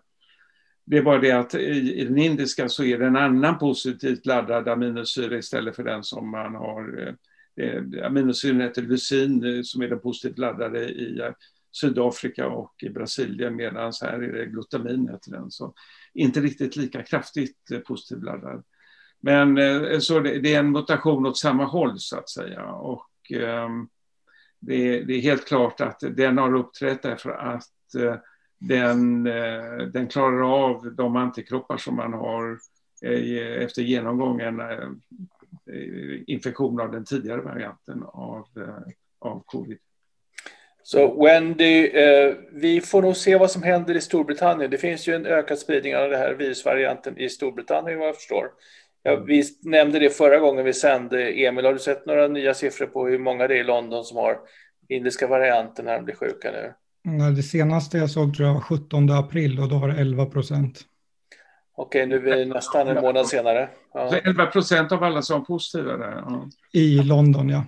Speaker 2: Det är bara det att i, i, den indiska så är det en annan positivt laddad aminosyra istället för den som man har. Eh, eh aminosyran heter lysin eh, som är den positivt laddade i eh, Sydafrika och i Brasilien medan här är det glutamin heter den. Så inte riktigt lika kraftigt eh, positivt laddad. Men eh, så det, det, är en mutation åt samma håll så att säga. Och ehm, det, det, är helt klart att den har uppträtt därför att eh, den, den klarar av de antikroppar som man har efter genomgången infektion av den tidigare varianten av, av covid.
Speaker 1: Så Wendy, vi får nog se vad som händer i Storbritannien. Det finns ju en ökad spridning av den här virusvarianten i Storbritannien vad jag förstår. Ja, vi nämnde det förra gången vi sände. Emil, har du sett några nya siffror på hur många det är i London som har indiska varianten när de blir sjuka nu?
Speaker 4: Det senaste jag såg tror jag var 17 april och då var det 11 procent.
Speaker 1: Okej, nu är vi nästan en månad senare.
Speaker 2: Ja. 11 procent av alla som positiva där? Ja.
Speaker 4: I London, ja.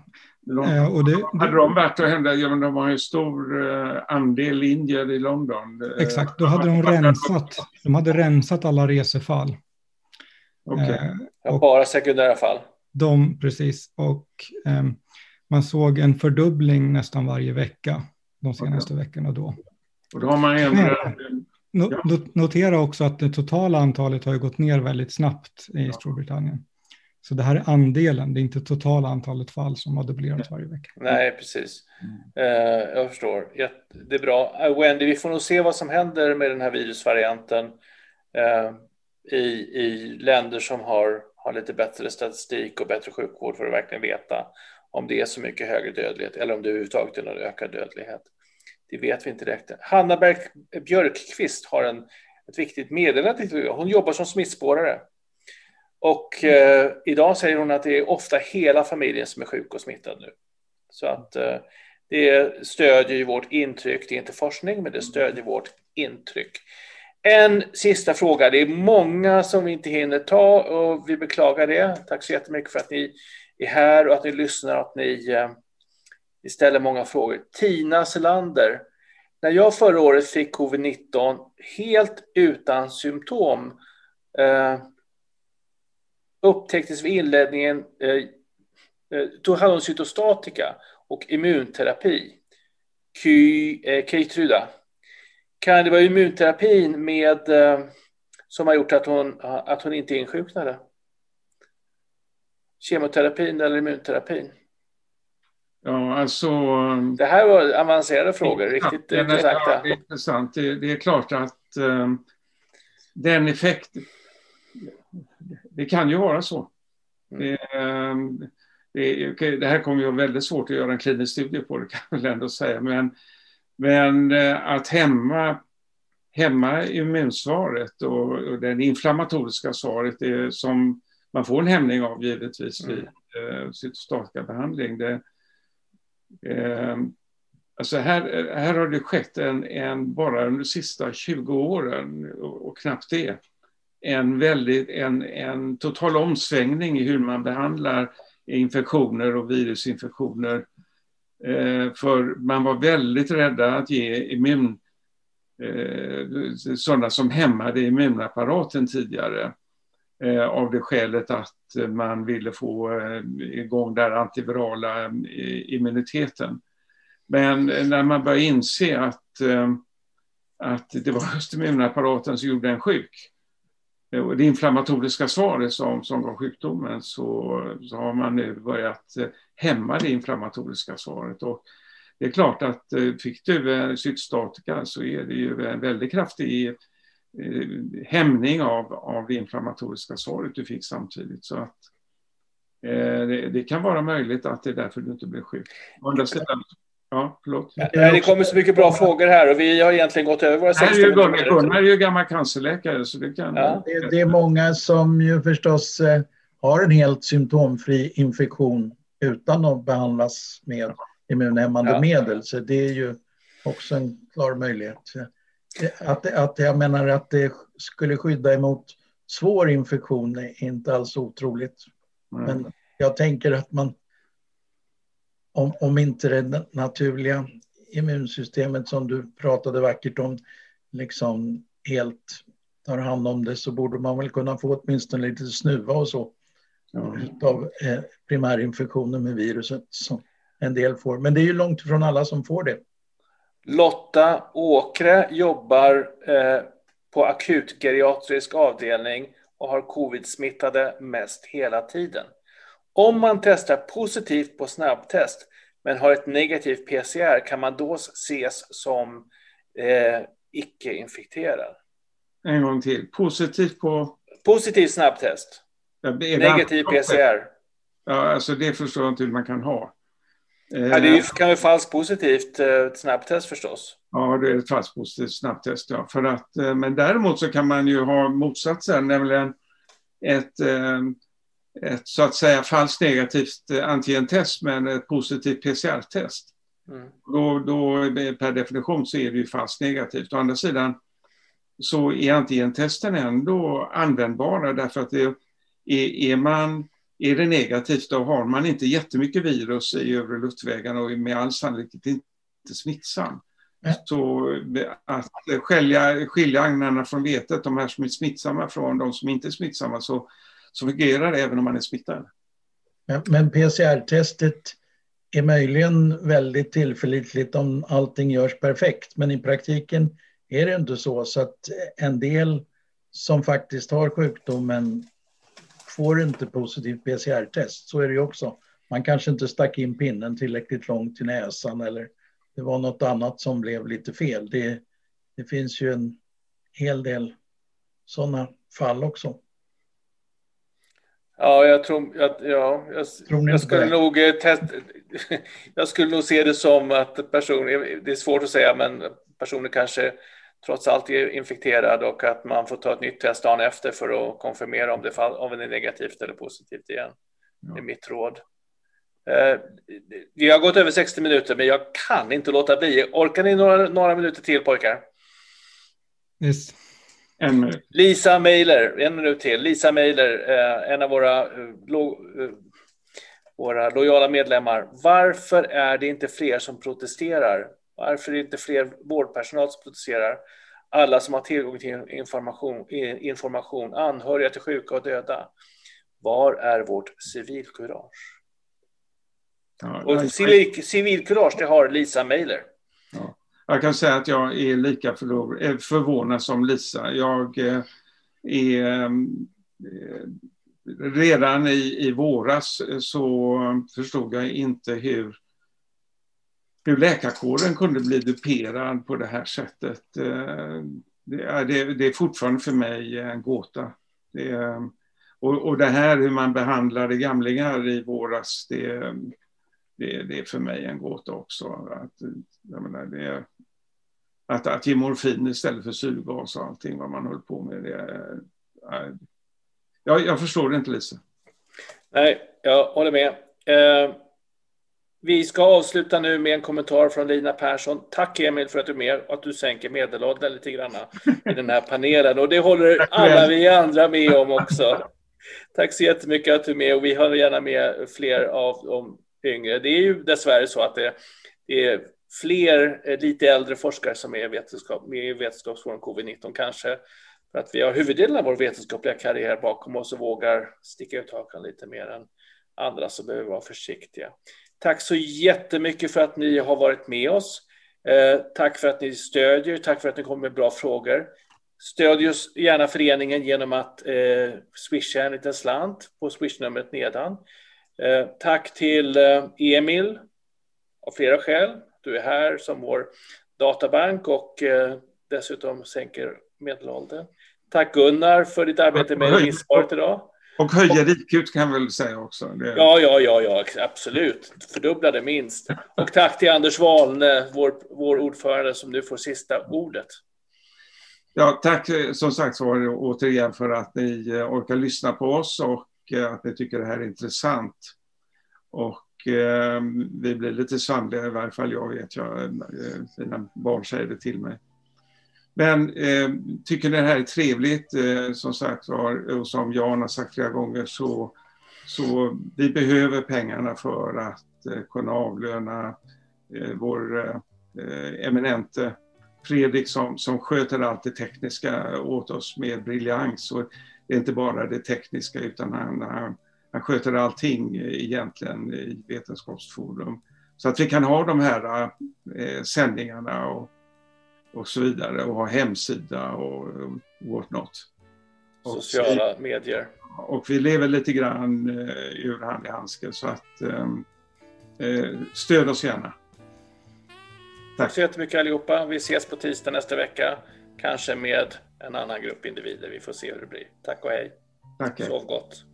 Speaker 2: London. Eh, och det, hade de varit och hända, ja, men de har ju stor eh, andel indier i London.
Speaker 4: Exakt, då hade de rensat, de hade rensat alla resefall.
Speaker 1: Okay. Eh, ja, bara sekundära fall.
Speaker 4: De, precis, och eh, man såg en fördubbling nästan varje vecka de senaste okay. veckorna då.
Speaker 2: Och då har man ändrat...
Speaker 4: Ja. Notera också att det totala antalet har gått ner väldigt snabbt i Storbritannien. Så det här är andelen, det är inte totala antalet fall som har dubblerats varje vecka.
Speaker 1: Nej, precis. Mm. Uh, jag förstår. Det är bra. Uh, Wendy, vi får nog se vad som händer med den här virusvarianten uh, i, i länder som har, har lite bättre statistik och bättre sjukvård för att verkligen veta om det är så mycket högre dödlighet eller om det överhuvudtaget är någon ökad dödlighet. Det vet vi inte direkt. Hanna Berg Björkqvist har en, ett viktigt meddelande. Hon jobbar som smittspårare. Och eh, idag säger hon att det är ofta hela familjen som är sjuk och smittad nu. Så att eh, det stödjer ju vårt intryck. Det är inte forskning, men det stödjer vårt intryck. En sista fråga. Det är många som vi inte hinner ta och vi beklagar det. Tack så jättemycket för att ni är här och att ni lyssnar och att ni, eh, ni ställer många frågor. Tina Selander, när jag förra året fick covid-19 helt utan symptom eh, upptäcktes vid inledningen, eh, eh, hade hon cytostatika och immunterapi. Ky, eh, Keytruda. Kan det vara immunterapin med, eh, som har gjort att hon, att hon inte insjuknade? kemoterapin eller immunterapin?
Speaker 2: Ja, alltså...
Speaker 1: Det här var avancerade frågor, riktigt ja, intressanta.
Speaker 2: Ja, det är intressant. Det, det är klart att um, den effekten... Det kan ju vara så. Mm. Det, um, det, det här kommer ju vara väldigt svårt att göra en klinisk studie på, det kan jag väl ändå säga. Men, men eh, att hämma, hämma immunsvaret och, och det inflammatoriska svaret är som man får en hämning av givetvis vid mm. eh, cytostatikabehandling. Det, eh, alltså här, här har det skett en, en, bara under de sista 20 åren och, och knappt det, en, väldigt, en, en total omsvängning i hur man behandlar infektioner och virusinfektioner. Eh, för man var väldigt rädda att ge immun, eh, sådana som hämmade immunapparaten tidigare. Eh, av det skälet att man ville få eh, igång den antivirala eh, immuniteten. Men när man började inse att, eh, att det var just immunapparaten som gjorde en sjuk, Eh, det inflammatoriska svaret som, som gav sjukdomen så, så har man nu börjat eh, hämma det inflammatoriska svaret. Och det är klart att eh, fick du cytostatika så är det ju en väldigt kraftig hämning av, av det inflammatoriska svaret du fick samtidigt. Så att, eh, det, det, kan vara möjligt att det är därför du inte blev sjuk. Å sidan Ja, förlåt.
Speaker 1: det kommer så mycket bra frågor här och vi har egentligen gått över våra
Speaker 2: 16 minuter. Gunnar är ju gammal cancerläkare så det kan...
Speaker 3: Ja. Det, det, är många som ju förstås eh, har en helt symptomfri infektion utan att behandlas med immunhämmande ja. medel. Så det är ju också en klar möjlighet. Att, att jag menar att det skulle skydda emot svår infektion är inte alls otroligt. Mm. Men jag tänker att man om, om inte det naturliga immunsystemet som du pratade vackert om liksom helt tar hand om det så borde man väl kunna få åtminstone lite snuva och så ja. av eh, primärinfektioner med viruset som en del får. Men det är ju långt ifrån alla som får det.
Speaker 1: Lotta Åkre jobbar eh, på akutgeriatrisk avdelning och har covid-smittade mest hela tiden. Om man testar positivt på snabbtest men har ett negativt PCR kan man då ses som eh, icke-infekterad.
Speaker 2: En gång till. Positivt på?
Speaker 1: Positiv snabbtest. Ja, Negativ PCR.
Speaker 2: Ja, alltså det förstår jag inte hur man kan ha.
Speaker 1: Ja, det eh, kan vara falskt positivt eh, snabbtest förstås.
Speaker 2: Ja, det är ett falskt positivt snabbtest. Ja. För att, eh, men däremot så kan man ju ha motsatsen, nämligen ett ett så att säga falskt negativt eh, antigentest men ett positivt PCR-test. Mm. Då, då per definition så är det ju falskt negativt. Å andra sidan så är antigentesten ändå användbara därför att det är, är man är det negativt då har man inte jättemycket virus i övre luftvägarna och är med all sannolikhet inte smittsam. Mm. Så att skilja, skilja agnarna från vetet, de här som är smittsamma från de som inte är smittsamma, så så fungerar det även om man är smittad.
Speaker 3: Men PCR-testet är möjligen väldigt tillförlitligt om allting görs perfekt, men i praktiken är det inte så. Så att en del som faktiskt har sjukdomen får inte positivt PCR-test. Så är det ju också. Man kanske inte stack in pinnen tillräckligt långt i näsan eller det var något annat som blev lite fel. Det, det finns ju en hel del sådana fall också.
Speaker 1: Ja, jag tror, ja, ja jag, jag skulle nog eh, test, (laughs) jag skulle nog se det som att personer, det är svårt att säga, men personer kanske trots allt är infekterad och att man får ta ett nytt test dagen efter för att konfirmera om det, om det är negativt eller positivt igen. Ja. Det är mitt råd. Eh, vi har gått över 60 minuter, men jag kan inte låta bli. Orkar ni några, några minuter till pojkar?
Speaker 4: Yes.
Speaker 2: En minut.
Speaker 1: Lisa Meiler, en minut till. Lisa Meiler, eh, en av våra, eh, lo, eh, våra lojala medlemmar. Varför är det inte fler som protesterar? Varför är det inte fler vårdpersonal som protesterar? Alla som har tillgång till information, information anhöriga till sjuka och döda. Var är vårt civilkurage? Ja, och civil, civilkurage, det har Lisa Meiler.
Speaker 2: Ja. Jag kan säga att jag är lika eh, förvånad som Lisa. Jag eh, är eh, redan i, i våras så förstod jag inte hur, hur läkarkåren kunde bli duperad på det här sättet. Det är, det är fortfarande för mig en gåta. Det är, och, och det här hur man behandlade gamlingar i våras, det, det, det är för mig en gåta också. Att, menar, det, att, att ge morfin istället för syrgas och allting vad man höll på med. Det, jag, jag förstår det inte Lisa.
Speaker 1: Nej, jag håller med. Eh, vi ska avsluta nu med en kommentar från Lina Persson. Tack Emil för att du är med och att du sänker medelåldern lite grann i den här panelen. Och det håller alla vi andra med om också. Tack så jättemycket att du är med och vi har gärna med fler av de yngre. Det är ju dessvärre så att det, det är fler eh, lite äldre forskare som är vetenskap, med i Vetenskapsforum covid-19 kanske för att vi har huvuddelen av vår vetenskapliga karriär bakom oss och vågar sticka ut hakan lite mer än andra som behöver vara försiktiga. Tack så jättemycket för att ni har varit med oss. Eh, tack för att ni stödjer, tack för att ni kommer med bra frågor. Stöd gärna föreningen genom att eh, swisha en liten slant på swishnumret nedan. Eh, tack till eh, Emil av flera skäl. Du är här som vår databank och eh, dessutom sänker medelåldern. Tack Gunnar för ditt arbete med remissvaret idag.
Speaker 2: Och höja riket kan jag väl säga också. Det...
Speaker 1: Ja, ja, ja, ja, absolut. Fördubblade minst. Och tack till Anders Wahlne, vår, vår ordförande, som nu får sista ordet.
Speaker 2: Ja, tack som sagt var återigen för att ni orkar lyssna på oss och Eh, att ni tycker det här är intressant. Och eh, vi blir lite sömniga i varje fall jag vet, jag, eh, mina barn säger det till mig. Men eh, tycker ni det här är trevligt, eh, som sagt var, och som Jan har sagt flera gånger, så, så vi behöver pengarna för att eh, kunna avlöna eh, vår eh, eminente Fredrik som, som sköter allt det tekniska åt oss med briljans. Och det är inte bara det tekniska utan han, han, han sköter allting egentligen i Vetenskapsforum. Så att vi kan ha de här eh, sändningarna och och så vidare och ha hemsida och what not.
Speaker 1: Sociala medier.
Speaker 2: Och vi lever lite grann eh, ur hand i handske så att ehm, eh, stöd oss gärna. Tack.
Speaker 1: Tack så jättemycket allihopa. Vi ses på tisdag nästa vecka. Kanske med en annan grupp individer. Vi får se hur det blir. Tack och hej.
Speaker 2: Tack.
Speaker 1: Sov gott.